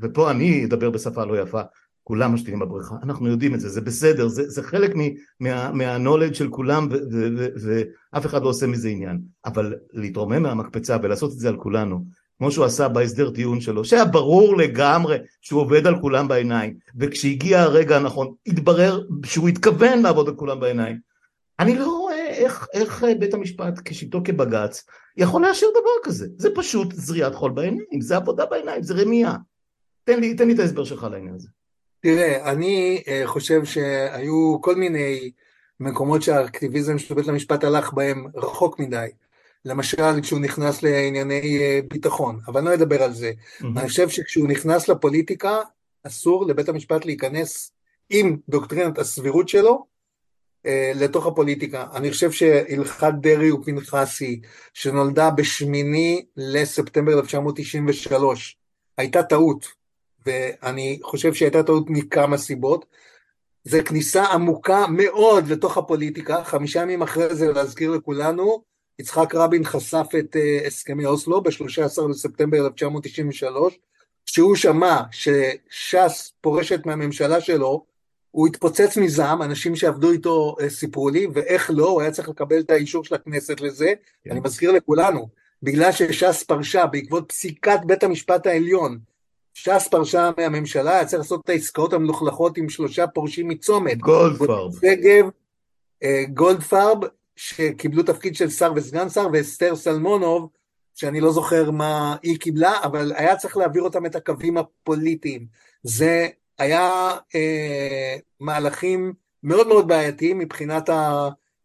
ופה אני אדבר בשפה לא יפה, כולם משתינים בבריכה, אנחנו יודעים את זה, זה בסדר, זה, זה חלק מהנולד מה, של כולם ואף אחד לא עושה מזה עניין, אבל להתרומם מהמקפצה ולעשות את זה על כולנו כמו שהוא עשה בהסדר טיעון שלו, שהיה ברור לגמרי שהוא עובד על כולם בעיניים, וכשהגיע הרגע הנכון, התברר שהוא התכוון לעבוד על כולם בעיניים. אני לא רואה איך, איך בית המשפט, כשיטו כבג"ץ, יכול לאשר דבר כזה. זה פשוט זריעת חול בעיניים, זה עבודה בעיניים, זה רמייה. תן לי, תן לי את ההסבר שלך לעניין הזה. תראה, אני uh, חושב שהיו כל מיני מקומות שהאקטיביזם של בית המשפט הלך בהם רחוק מדי. למשל כשהוא נכנס לענייני אה, ביטחון, אבל אני לא אדבר על זה. Mm-hmm. אני חושב שכשהוא נכנס לפוליטיקה, אסור לבית המשפט להיכנס עם דוקטרינת הסבירות שלו אה, לתוך הפוליטיקה. אני חושב שהלכת דרעי ופנחסי, שנולדה בשמיני לספטמבר 1993, הייתה טעות, ואני חושב שהייתה טעות מכמה סיבות. זה כניסה עמוקה מאוד לתוך הפוליטיקה, חמישה ימים אחרי זה להזכיר לכולנו, יצחק רבין חשף את uh, הסכמי אוסלו ב-13 בספטמבר 1993, כשהוא שמע שש"ס פורשת מהממשלה שלו, הוא התפוצץ מזעם, אנשים שעבדו איתו uh, סיפרו לי, ואיך לא, הוא היה צריך לקבל את האישור של הכנסת לזה, כן. אני מזכיר לכולנו, בגלל שש"ס פרשה בעקבות פסיקת בית המשפט העליון, ש"ס פרשה מהממשלה, היה צריך לעשות את העסקאות המלוכלכות עם שלושה פורשים מצומת. גולדפרב. שגב, אה, גולדפרב, שקיבלו תפקיד של שר וסגן שר, ואסתר סלמונוב, שאני לא זוכר מה היא קיבלה, אבל היה צריך להעביר אותם את הקווים הפוליטיים. זה היה אה, מהלכים מאוד מאוד בעייתיים מבחינת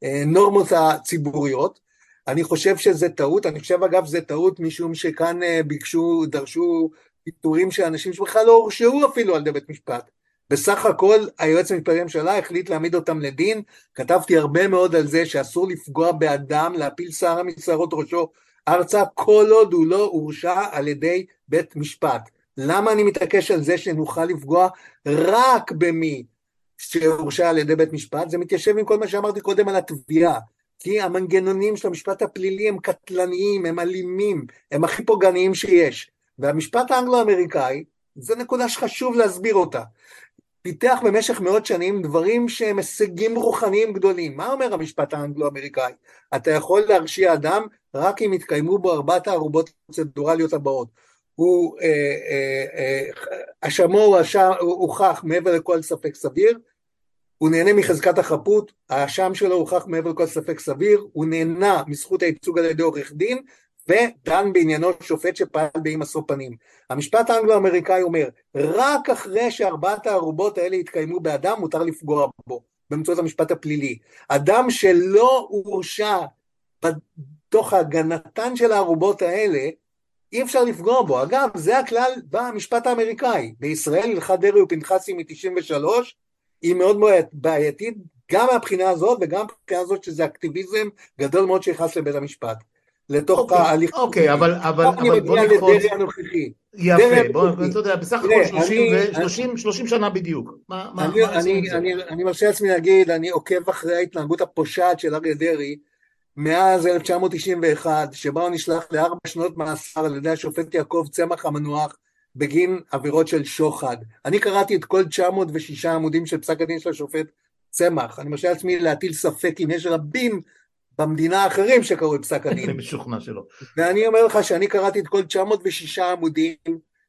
הנורמות הציבוריות. אני חושב שזה טעות, אני חושב אגב זה טעות משום שכאן אה, ביקשו, דרשו פיטורים של אנשים שבכלל לא הורשעו אפילו על ידי בית משפט. בסך הכל היועץ המשפטי לממשלה החליט להעמיד אותם לדין, כתבתי הרבה מאוד על זה שאסור לפגוע באדם, להפיל שערה משערות ראשו ארצה, כל עוד הוא לא הורשע על ידי בית משפט. למה אני מתעקש על זה שנוכל לפגוע רק במי שהורשע על ידי בית משפט? זה מתיישב עם כל מה שאמרתי קודם על התביעה. כי המנגנונים של המשפט הפלילי הם קטלניים, הם אלימים, הם הכי פוגעניים שיש. והמשפט האנגלו-אמריקאי, זו נקודה שחשוב להסביר אותה. פיתח במשך מאות שנים דברים שהם הישגים רוחניים גדולים. מה אומר המשפט האנגלו-אמריקאי? אתה יכול להרשיע אדם רק אם יתקיימו בו ארבעת הערובות הפרוצדורליות הבאות. הוא, אשמו אה, אה, הוכח מעבר לכל ספק סביר, הוא נהנה מחזקת החפות, האשם שלו הוכח מעבר לכל ספק סביר, הוא נהנה מזכות הייצוג על ידי עורך דין, ודן בעניינו שופט שפעל באי משוא פנים. המשפט האנגלו-אמריקאי אומר, רק אחרי שארבעת הערובות האלה יתקיימו באדם, מותר לפגוע בו, באמצעות המשפט הפלילי. אדם שלא הורשע בתוך הגנתן של הערובות האלה, אי אפשר לפגוע בו. אגב, זה הכלל במשפט האמריקאי. בישראל הלכת דרעי ופנחסי מ-93, היא מאוד בעייתית, גם מהבחינה הזאת וגם מהבחינה הזאת שזה אקטיביזם גדול מאוד שנכנס לבית המשפט. לתוך אוקיי, ההליך. אוקיי, אבל, אבל, אבל בוא נקפוץ. יפה, בוא, אתה יודע, בסך הכל 30 שנה בדיוק. אני, מה אני, אני, אני מרשה לעצמי להגיד, אני עוקב אחרי ההתנהגות הפושעת של אריה דרעי מאז 1991, שבה הוא נשלח לארבע שנות מאסר על ידי השופט יעקב צמח המנוח בגין עבירות של שוחד. אני קראתי את כל 906 עמודים של פסק הדין של השופט צמח. אני מרשה לעצמי להטיל ספק אם יש רבים במדינה האחרים שקראו את פסק הדין. אני משוכנע שלא. ואני אומר לך שאני קראתי את כל 906 עמודים,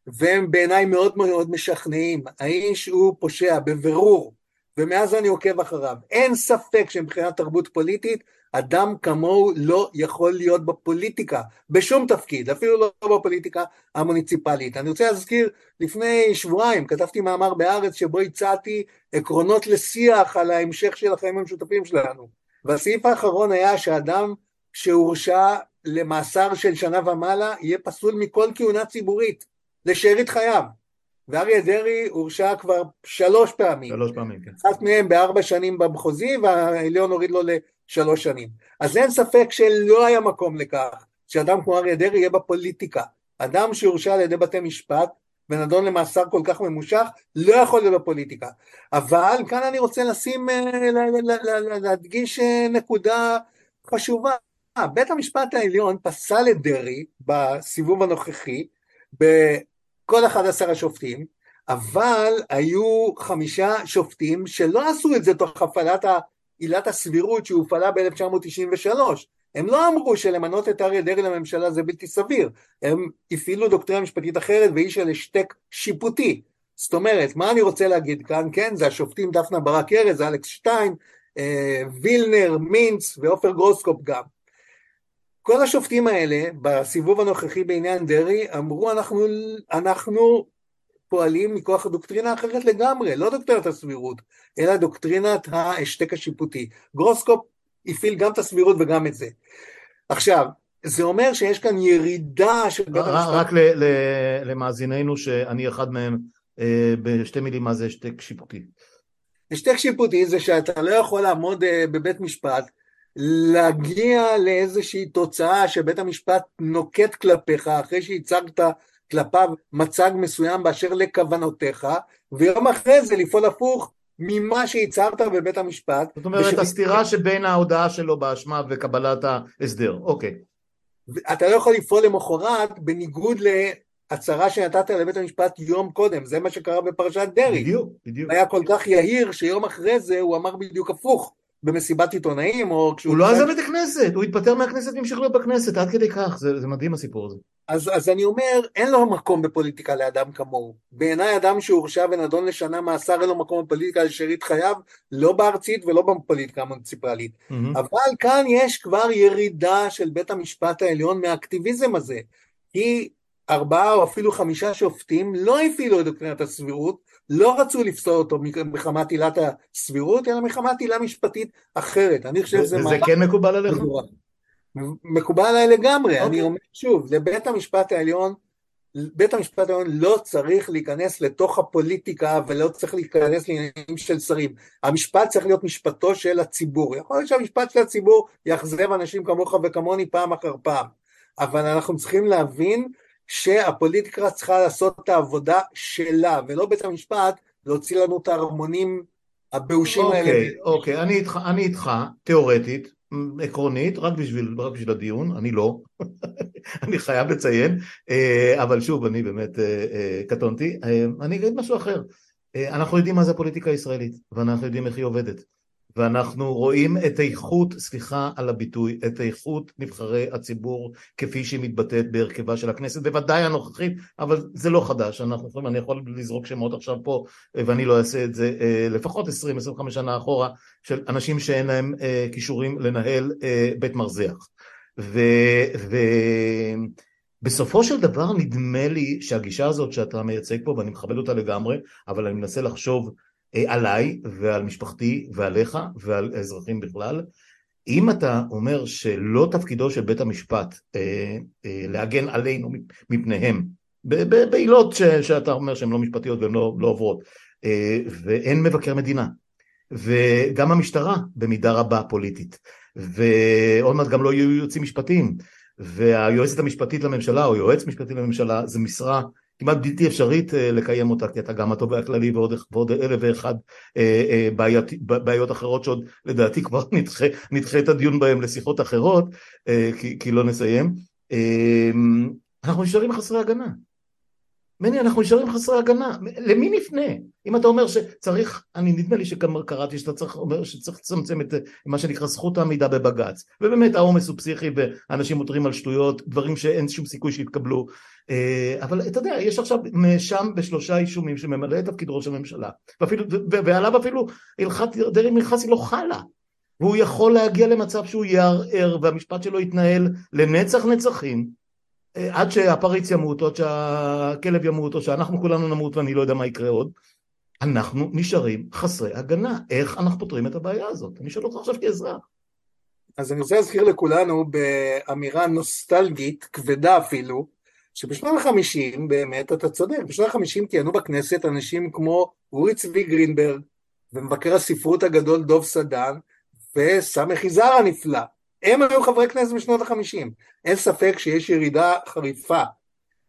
והם בעיניי מאוד מאוד משכנעים. האיש הוא פושע בבירור, ומאז אני עוקב אחריו. אין ספק שמבחינת תרבות פוליטית, אדם כמוהו לא יכול להיות בפוליטיקה, בשום תפקיד, אפילו לא בפוליטיקה המוניציפלית. אני רוצה להזכיר, לפני שבועיים כתבתי מאמר בהארץ שבו הצעתי עקרונות לשיח על ההמשך של החיים המשותפים שלנו. והסעיף האחרון היה שאדם שהורשע למאסר של שנה ומעלה יהיה פסול מכל כהונה ציבורית לשארית חייו. ואריה דרעי הורשע כבר שלוש פעמים. שלוש פעמים, כן. אחת מהן בארבע שנים במחוזי והעליון הוריד לו לשלוש שנים. אז אין ספק שלא היה מקום לכך שאדם כמו אריה דרעי יהיה בפוליטיקה. אדם שהורשע על ידי בתי משפט ונדון למאסר כל כך ממושך, לא יכול להיות בפוליטיקה. אבל כאן אני רוצה לשים, אה, להדגיש אה, נקודה חשובה. בית המשפט העליון פסל את דרעי בסיבוב הנוכחי, בכל 11 השופטים, אבל היו חמישה שופטים שלא עשו את זה תוך הפעלת עילת הסבירות שהופעלה ב-1993. הם לא אמרו שלמנות את אריה דרעי לממשלה זה בלתי סביר, הם הפעילו דוקטרינה משפטית אחרת והיא של השתק שיפוטי. זאת אומרת, מה אני רוצה להגיד כאן, כן, זה השופטים דפנה ברק ארז, אלכס שטיין, אה, וילנר, מינץ ועופר גרוסקופ גם. כל השופטים האלה בסיבוב הנוכחי בעניין דרעי אמרו אנחנו, אנחנו פועלים מכוח הדוקטרינה אחרת לגמרי, לא דוקטרינת הסבירות, אלא דוקטרינת ההשתק השיפוטי. גרוסקופ הפעיל גם את הסבירות וגם את זה. עכשיו, זה אומר שיש כאן ירידה של בית המשפט. רק למאזיננו שאני אחד מהם, אה, בשתי מילים מה זה השתק שיפוטי. השתק שיפוטי זה שאתה לא יכול לעמוד אה, בבית משפט, להגיע לאיזושהי תוצאה שבית המשפט נוקט כלפיך אחרי שהצגת כלפיו מצג מסוים באשר לכוונותיך, ויום אחרי זה לפעול הפוך ממה שהצהרת בבית המשפט. זאת אומרת, הסתירה שבין ההודעה שלו באשמה וקבלת ההסדר, אוקיי. אתה לא יכול לפעול למחרת בניגוד להצהרה שנתת לבית המשפט יום קודם, זה מה שקרה בפרשת דרעי. בדיוק, בדיוק. היה כל כך יהיר שיום אחרי זה הוא אמר בדיוק הפוך. במסיבת עיתונאים או כשהוא... הוא לא עזב את הכנסת, הוא התפטר מהכנסת והמשיך להיות בכנסת, עד כדי כך, זה, זה מדהים הסיפור הזה. אז, אז אני אומר, אין לו מקום בפוליטיקה לאדם כמוהו. בעיניי אדם שהורשע ונדון לשנה מאסר אין לו מקום בפוליטיקה לשארית חייו, לא בארצית ולא בפוליטיקה המוניציפלית. Mm-hmm. אבל כאן יש כבר ירידה של בית המשפט העליון מהאקטיביזם הזה. כי ארבעה או אפילו חמישה שופטים לא הפעילו את דוקטרינת הסבירות, לא רצו לפסול אותו מחמת עילת הסבירות, אלא מחמת עילה משפטית אחרת. אני חושב שזה... וזה כן מקובל עליך? מקובל עליי לגמרי. Okay. אני אוקיי. אומר שוב, לבית המשפט העליון, בית המשפט העליון לא צריך להיכנס לתוך הפוליטיקה ולא צריך להיכנס לעניינים של שרים. המשפט צריך להיות משפטו של הציבור. יכול להיות שהמשפט של הציבור יאכזב אנשים כמוך וכמוני פעם אחר פעם, אבל אנחנו צריכים להבין שהפוליטיקה צריכה לעשות את העבודה שלה, ולא בית המשפט להוציא לנו את ההרמונים הבאושים אוקיי, האלה. אוקיי, אוקיי, אני איתך, אני איתך, תיאורטית, עקרונית, רק בשביל, רק בשביל הדיון, אני לא, אני חייב לציין, אה, אבל שוב, אני באמת אה, אה, קטונתי, אני אגיד משהו אחר, אנחנו יודעים מה זה הפוליטיקה הישראלית, ואנחנו יודעים איך היא עובדת. ואנחנו רואים את איכות, סליחה על הביטוי, את איכות נבחרי הציבור כפי שהיא מתבטאת בהרכבה של הכנסת, בוודאי הנוכחית, אבל זה לא חדש, אנחנו יכולים, אני יכול לזרוק שמות עכשיו פה, ואני לא אעשה את זה אה, לפחות 20-25 שנה אחורה, של אנשים שאין להם אה, כישורים לנהל אה, בית מרזח. ו... ו... של דבר נדמה לי שהגישה הזאת שאתה מייצג פה, ואני מכבד אותה לגמרי, אבל אני מנסה לחשוב עליי ועל משפחתי ועליך ועל האזרחים בכלל. אם אתה אומר שלא תפקידו של בית המשפט אה, אה, להגן עלינו מפניהם, בעילות שאתה אומר שהן לא משפטיות והן לא, לא עוברות, אה, ואין מבקר מדינה, וגם המשטרה במידה רבה פוליטית, ועוד מעט גם לא יהיו יועצים משפטיים, והיועצת המשפטית לממשלה או יועץ משפטי לממשלה זה משרה כמעט בלתי אפשרית אה, לקיים אותה, כי אתה גם התובע הכללי ועוד, ועוד אלף ואחד אה, אה, בעיות, בעיות אחרות שעוד לדעתי כבר נדחה, נדחה את הדיון בהם לשיחות אחרות, כי, כי לא נסיים. אנחנו נשארים חסרי הגנה. מני, אנחנו נשארים חסרי הגנה. למי נפנה? אם אתה אומר שצריך, אני נדמה לי שגם קראתי שאתה צריך, אומר שצריך לצמצם את מה שנקרא זכות העמידה בבג"ץ. ובאמת העומס הוא פסיכי ואנשים מותרים על שטויות, דברים שאין שום סיכוי שיתקבלו. אה, אבל אתה יודע, יש עכשיו נאשם בשלושה אישומים שממלא את תפקיד ראש הממשלה, ואפילו, ועליו אפילו הלכת דרעי מלחסי לא חלה. והוא יכול להגיע למצב שהוא יערער והמשפט שלו יתנהל לנצח נצחים אה, עד שהפריץ ימות, או עד שהכלב ימות, או שאנחנו כולנו נמות ואני לא יודע מה יקרה עוד, אנחנו נשארים חסרי הגנה. איך אנחנו פותרים את הבעיה הזאת? אני שואל אותך עכשיו כאזרח. אז אני רוצה להזכיר לכולנו באמירה נוסטלגית, כבדה אפילו, שבשנות החמישים, באמת, אתה צודק, בשנות החמישים כיהנו בכנסת אנשים כמו אורי צבי גרינברג, ומבקר הספרות הגדול דוב סדן, וסמך יזהר הנפלא. הם היו חברי כנסת בשנות החמישים. אין ספק שיש ירידה חריפה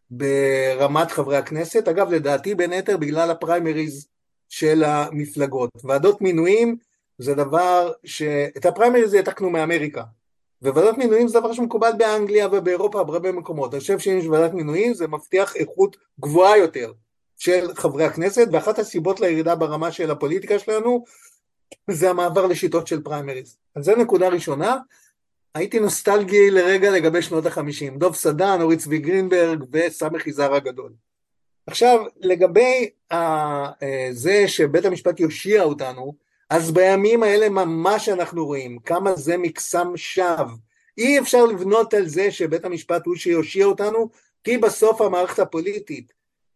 ברמת חברי הכנסת, אגב לדעתי בין היתר בגלל הפריימריז של המפלגות. ועדות מינויים זה דבר ש... את הפריימריז העתקנו מאמריקה, וועדות מינויים זה דבר שמקובל באנגליה ובאירופה בהרבה מקומות. אני חושב שאם יש ועדת מינויים זה מבטיח איכות גבוהה יותר של חברי הכנסת, ואחת הסיבות לירידה ברמה של הפוליטיקה שלנו זה המעבר לשיטות של פריימריז. אז זו נקודה ראשונה. הייתי נוסטלגי לרגע לגבי שנות החמישים, דוב סדן, אורי צבי גרינברג וסמך יזהר הגדול. עכשיו, לגבי אה, זה שבית המשפט יושיע אותנו, אז בימים האלה ממש אנחנו רואים כמה זה מקסם שווא. אי אפשר לבנות על זה שבית המשפט הוא שיושיע אותנו, כי בסוף המערכת הפוליטית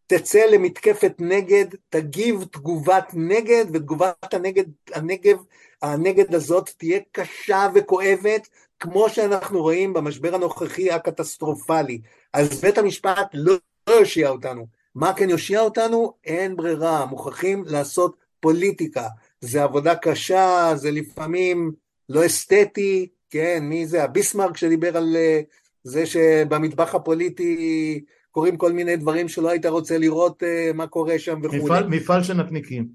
תצא למתקפת נגד, תגיב תגובת נגד, ותגובת הנגד, הנגב, הנגד הזאת תהיה קשה וכואבת, כמו שאנחנו רואים במשבר הנוכחי הקטסטרופלי. אז בית המשפט לא, לא יושיע אותנו. מה כן יושיע אותנו? אין ברירה, מוכרחים לעשות פוליטיקה. זה עבודה קשה, זה לפעמים לא אסתטי, כן, מי זה? הביסמרק שדיבר על אה, זה שבמטבח הפוליטי קורים כל מיני דברים שלא היית רוצה לראות uh, מה קורה שם וכו'. מפעל, מפעל של נקניקים.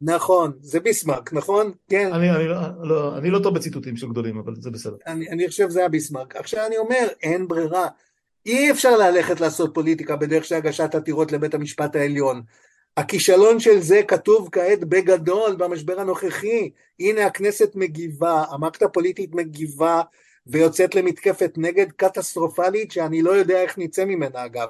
נכון, זה ביסמרק, נכון? כן. אני, אני, לא, לא, אני לא טוב בציטוטים של גדולים, אבל זה בסדר. אני, אני חושב שזה היה ביסמרק. עכשיו אני אומר, אין ברירה. אי אפשר ללכת לעשות פוליטיקה בדרך של הגשת עתירות לבית המשפט העליון. הכישלון של זה כתוב כעת בגדול במשבר הנוכחי. הנה הכנסת מגיבה, המערכת הפוליטית מגיבה ויוצאת למתקפת נגד קטסטרופלית שאני לא יודע איך נצא ממנה אגב.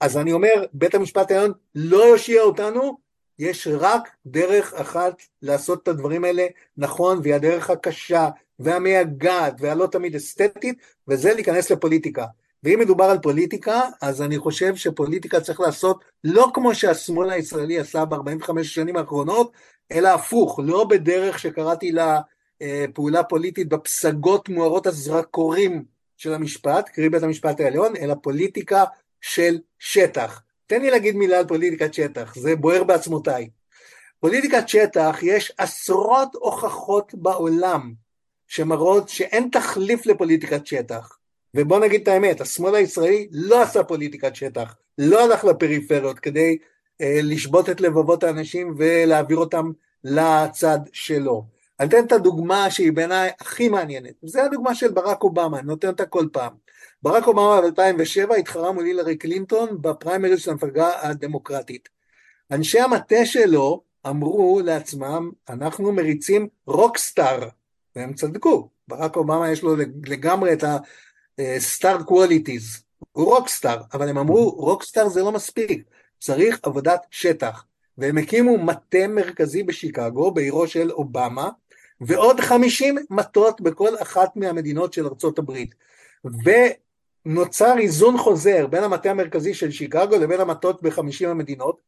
אז אני אומר, בית המשפט העליון לא יושיע אותנו, יש רק דרך אחת לעשות את הדברים האלה נכון, והיא הדרך הקשה והמייגעת והלא תמיד אסתטית, וזה להיכנס לפוליטיקה. ואם מדובר על פוליטיקה, אז אני חושב שפוליטיקה צריך לעשות לא כמו שהשמאל הישראלי עשה ב-45 שנים האחרונות, אלא הפוך, לא בדרך שקראתי לה אה, פעולה פוליטית בפסגות מוארות הזרקורים של המשפט, קרי בית המשפט העליון, אלא פוליטיקה של שטח. תן לי להגיד מילה על פוליטיקת שטח, זה בוער בעצמותיי. פוליטיקת שטח, יש עשרות הוכחות בעולם שמראות שאין תחליף לפוליטיקת שטח. ובוא נגיד את האמת, השמאל הישראלי לא עשה פוליטיקת שטח, לא הלך לפריפריות כדי אה, לשבות את לבבות האנשים ולהעביר אותם לצד שלו. אני אתן את הדוגמה שהיא בעיניי הכי מעניינת, זו הדוגמה של ברק אובמה, אני נותן אותה כל פעם. ברק אובמה ב-2007 התחרה מול הילרי קלינטון בפריימריז של המפלגה הדמוקרטית. אנשי המטה שלו אמרו לעצמם, אנחנו מריצים rockstar, והם צדקו, ברק אובמה יש לו לגמרי את ה-star qualities, הוא rockstar, אבל הם אמרו, rockstar זה לא מספיק, צריך עבודת שטח. והם הקימו מטה מרכזי בשיקגו, בעירו של אובמה, ועוד 50 מטות בכל אחת מהמדינות של ארצות הברית. ונוצר איזון חוזר בין המטה המרכזי של שיקגו לבין המטות בחמישים המדינות.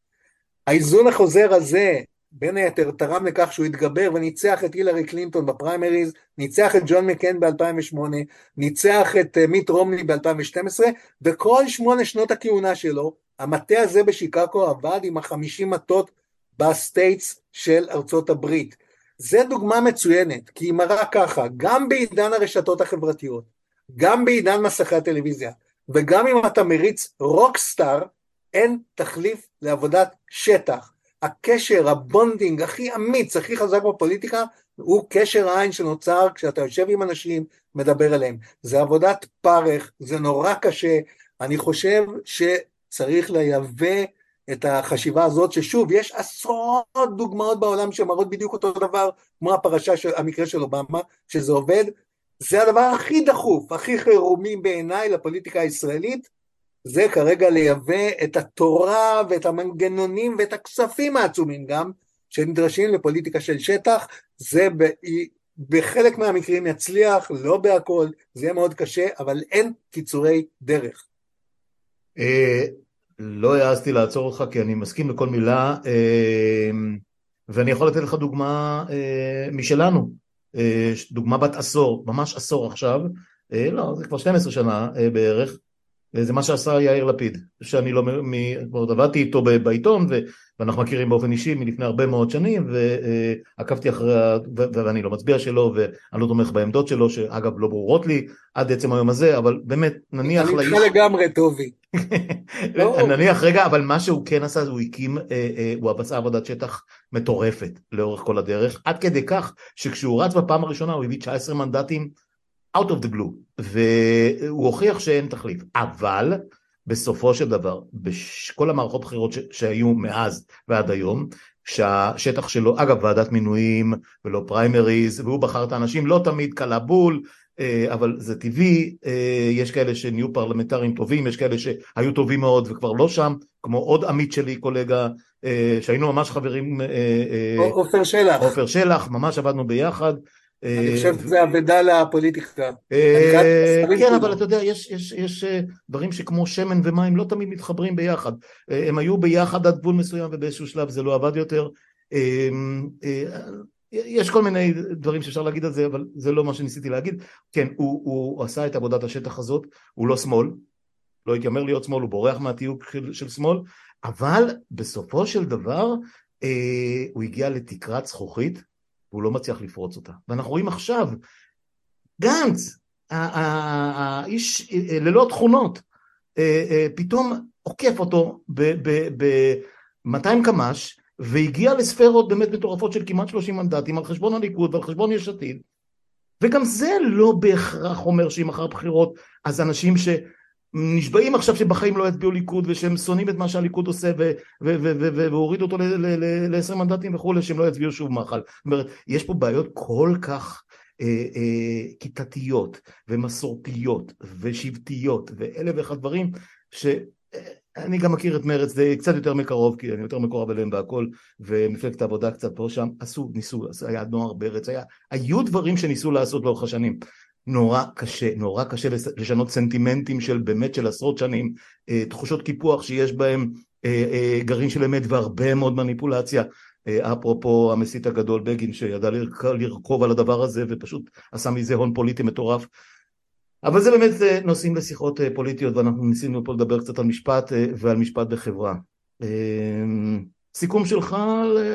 האיזון החוזר הזה בין היתר תרם לכך שהוא התגבר וניצח את הילרי קלינטון בפריימריז, ניצח את ג'ון מקן ב-2008, ניצח את אה, מיט רומני ב-2012, וכל שמונה שנות הכהונה שלו, המטה הזה בשיקגו עבד עם החמישים מטות ב states של ארצות הברית. זה דוגמה מצוינת, כי היא מראה ככה, גם בעידן הרשתות החברתיות, גם בעידן מסכי הטלוויזיה, וגם אם אתה מריץ rockstar, אין תחליף לעבודת שטח. הקשר, ה bonding הכי אמיץ, הכי חזק בפוליטיקה, הוא קשר העין שנוצר כשאתה יושב עם אנשים, מדבר עליהם. זה עבודת פרך, זה נורא קשה. אני חושב שצריך לייבא את החשיבה הזאת, ששוב, יש עשרות דוגמאות בעולם שמראות בדיוק אותו דבר, כמו הפרשה, של, המקרה של אובמה, שזה עובד, זה הדבר הכי דחוף, הכי חירומי בעיניי לפוליטיקה הישראלית, זה כרגע לייבא את התורה ואת המנגנונים ואת הכספים העצומים גם, שנדרשים לפוליטיקה של שטח, זה ב... בחלק מהמקרים יצליח, לא בהכל, זה יהיה מאוד קשה, אבל אין קיצורי דרך. אה, לא העזתי לעצור אותך כי אני מסכים לכל מילה, אה, ואני יכול לתת לך דוגמה אה, משלנו, אה, דוגמה בת עשור, ממש עשור עכשיו, לא, זה כבר 12 שנה בערך, זה מה שעשה יאיר לפיד, שאני לא, עוד עבדתי איתו בעיתון ואנחנו מכירים באופן אישי מלפני הרבה מאוד שנים ועקבתי אחרי, ואני לא מצביע שלו ואני לא תומך בעמדות שלו שאגב לא ברורות לי עד עצם היום הזה אבל באמת נניח אני איתך לגמרי טובי לא. נניח רגע אבל מה שהוא כן עשה הוא הקים, אה, אה, הוא עשה עבודת שטח מטורפת לאורך כל הדרך עד כדי כך שכשהוא רץ בפעם הראשונה הוא הביא 19 מנדטים out of the blue, והוא הוכיח שאין תחליף, אבל בסופו של דבר, בכל המערכות בחירות שהיו מאז ועד היום, שהשטח שלו, אגב ועדת מינויים ולא פריימריז, והוא בחר את האנשים, לא תמיד קלה בול, אה, אבל זה טבעי, אה, יש כאלה שנהיו פרלמנטרים טובים, יש כאלה שהיו טובים מאוד וכבר לא שם, כמו עוד עמית שלי, קולגה, אה, שהיינו ממש חברים. עופר שלח. עופר שלח, ממש עבדנו ביחד. אני חושב שזה אבדה לפוליטיקה. אה, כן, אבל אתה יודע, יש אה, דברים שכמו שמן ומים לא תמיד מתחברים ביחד. אה, הם היו ביחד עד גבול מסוים ובאיזשהו שלב זה לא עבד יותר. יש כל מיני דברים שאפשר להגיד על זה, אבל זה לא מה שניסיתי להגיד. כן, הוא, הוא עשה את עבודת השטח הזאת, הוא לא שמאל, לא התיימר להיות שמאל, הוא בורח מהתיוג של, של שמאל, אבל בסופו של דבר אה, הוא הגיע לתקרת זכוכית והוא לא מצליח לפרוץ אותה. ואנחנו רואים עכשיו, גנץ, האיש ללא תכונות, אה, אה, פתאום עוקף אותו ב-200 קמ"ש, והגיע לספרות באמת מטורפות של כמעט 30 מנדטים על חשבון הליכוד ועל חשבון יש עתיד וגם זה לא בהכרח אומר שאם אחר בחירות אז אנשים שנשבעים עכשיו שבחיים לא יצביעו ליכוד ושהם שונאים את מה שהליכוד עושה והורידו אותו ל-20 מנדטים וכולי שהם לא יצביעו שוב מחל. זאת אומרת יש פה בעיות כל כך אה, אה, כיתתיות ומסורתיות ושבטיות ואלף ואחד דברים שאני גם מכיר את מרצ זה קצת יותר מקרוב כי אני יותר מקורב אליהם והכל ומפלגת העבודה קצת פה שם עשו ניסו היה נוער ברץ היה היו דברים שניסו לעשות לאורך השנים נורא קשה נורא קשה לשנות סנטימנטים של באמת של עשרות שנים אה, תחושות קיפוח שיש בהם גרעין של אמת והרבה מאוד מניפולציה אפרופו המסית הגדול בגין שידע לרכוב על הדבר הזה ופשוט עשה מזה הון פוליטי מטורף אבל זה באמת אה, נושאים לשיחות אה, פוליטיות ואנחנו ניסינו פה לדבר קצת על משפט אה, ועל משפט בחברה. סיכום שלך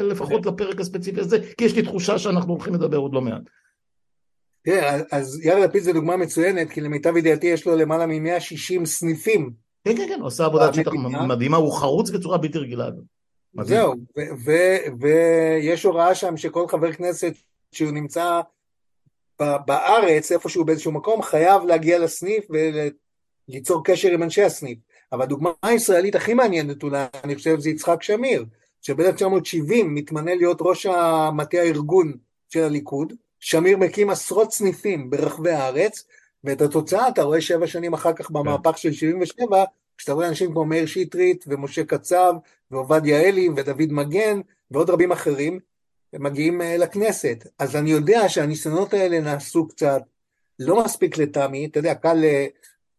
לפחות לפרק הספציפי הזה, כי יש לי תחושה שאנחנו הולכים לדבר עוד לא מעט. תראה, אז יאיר לפיד זה דוגמה מצוינת, כי למיטב ידיעתי יש לו למעלה מ-160 סניפים. כן, כן, כן, עושה עבודת שטח מדהימה, הוא חרוץ בצורה בלתי רגילה. זהו, ויש הוראה שם שכל חבר כנסת שהוא נמצא בארץ, איפשהו באיזשהו מקום, חייב להגיע לסניף וליצור קשר עם אנשי הסניף. אבל הדוגמה הישראלית הכי מעניינת אולי, אני חושב, זה יצחק שמיר, שב-1970 מתמנה להיות ראש המטה הארגון של הליכוד, שמיר מקים עשרות סניפים ברחבי הארץ, ואת התוצאה אתה רואה שבע שנים אחר כך במהפך של 77, כשאתה רואה אנשים כמו מאיר שטרית ומשה קצב ועובדיה אלי ודוד מגן ועוד רבים אחרים, הם מגיעים אה, לכנסת. אז אני יודע שהניסיונות האלה נעשו קצת לא מספיק לטעמי, אתה יודע, קל, אה,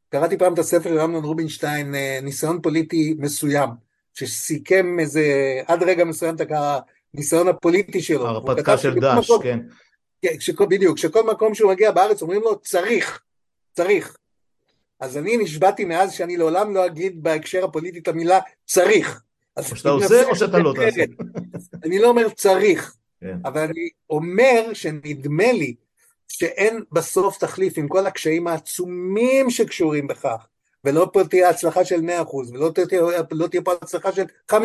קראתי פעם את הספר של אמנון רובינשטיין, אה, ניסיון פוליטי מסוים, שסיכם איזה, עד רגע מסוים את הניסיון הפוליטי שלו. הרפתקה של דש, כן. כן בדיוק, שכל מקום שהוא מגיע בארץ אומרים לו צריך, צריך. אז אני נשבעתי מאז שאני לעולם לא אגיד בהקשר הפוליטי את המילה צריך. או שאתה עושה או שאתה לא תעשה. אני לא אומר צריך, כן. אבל אני אומר שנדמה לי שאין בסוף תחליף עם כל הקשיים העצומים שקשורים בכך, ולא פה תהיה הצלחה של 100% ולא תהיה, לא תהיה פה הצלחה של 50%,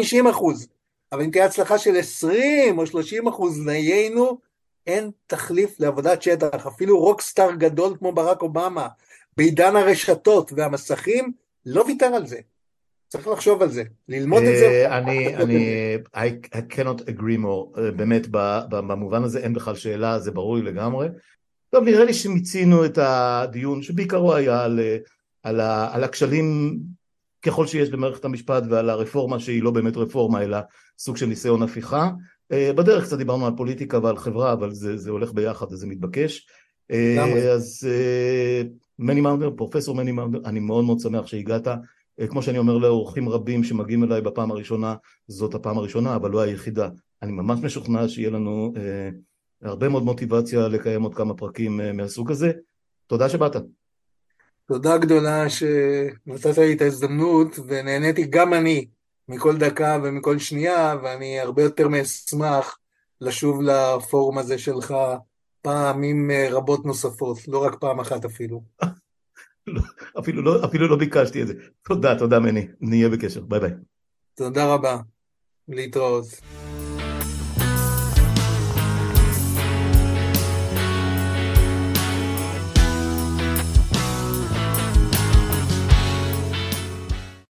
אבל אם תהיה הצלחה של 20 או 30 אחוז, נהיינו, אין תחליף לעבודת שטח. אפילו רוקסטאר גדול כמו ברק אובמה, בעידן הרשתות והמסכים, לא ויתר על זה. צריך לחשוב על זה, ללמוד את זה. אה, אני, אני, I, cannot agree more, אה, באמת במובן הזה אין בכלל שאלה, זה ברור לי לגמרי. טוב, נראה לי שמיצינו את הדיון שבעיקרו היה על, אה, על, על הכשלים ככל שיש במערכת המשפט ועל הרפורמה שהיא לא באמת רפורמה אלא סוג של ניסיון הפיכה. בדרך קצת דיברנו על פוליטיקה ועל חברה אבל זה, זה הולך ביחד וזה מתבקש. אז מני מאונדר, פרופסור מני מאונדר, אני מאוד מאוד שמח שהגעת. אה, כמו שאני אומר לאורחים רבים שמגיעים אליי בפעם הראשונה, זאת הפעם הראשונה, אבל לא היחידה. אני ממש משוכנע שיהיה לנו אה, הרבה מאוד מוטיבציה לקיים עוד כמה פרקים אה, מהסוג הזה. תודה שבאת. תודה גדולה שנתת לי את ההזדמנות, ונהניתי גם אני מכל דקה ומכל שנייה, ואני הרבה יותר מאשמח לשוב לפורום הזה שלך פעמים אה, רבות נוספות, לא רק פעם אחת אפילו. אפילו לא, אפילו לא ביקשתי את זה. תודה, תודה מני, נהיה בקשר, ביי ביי. תודה רבה, להתראות.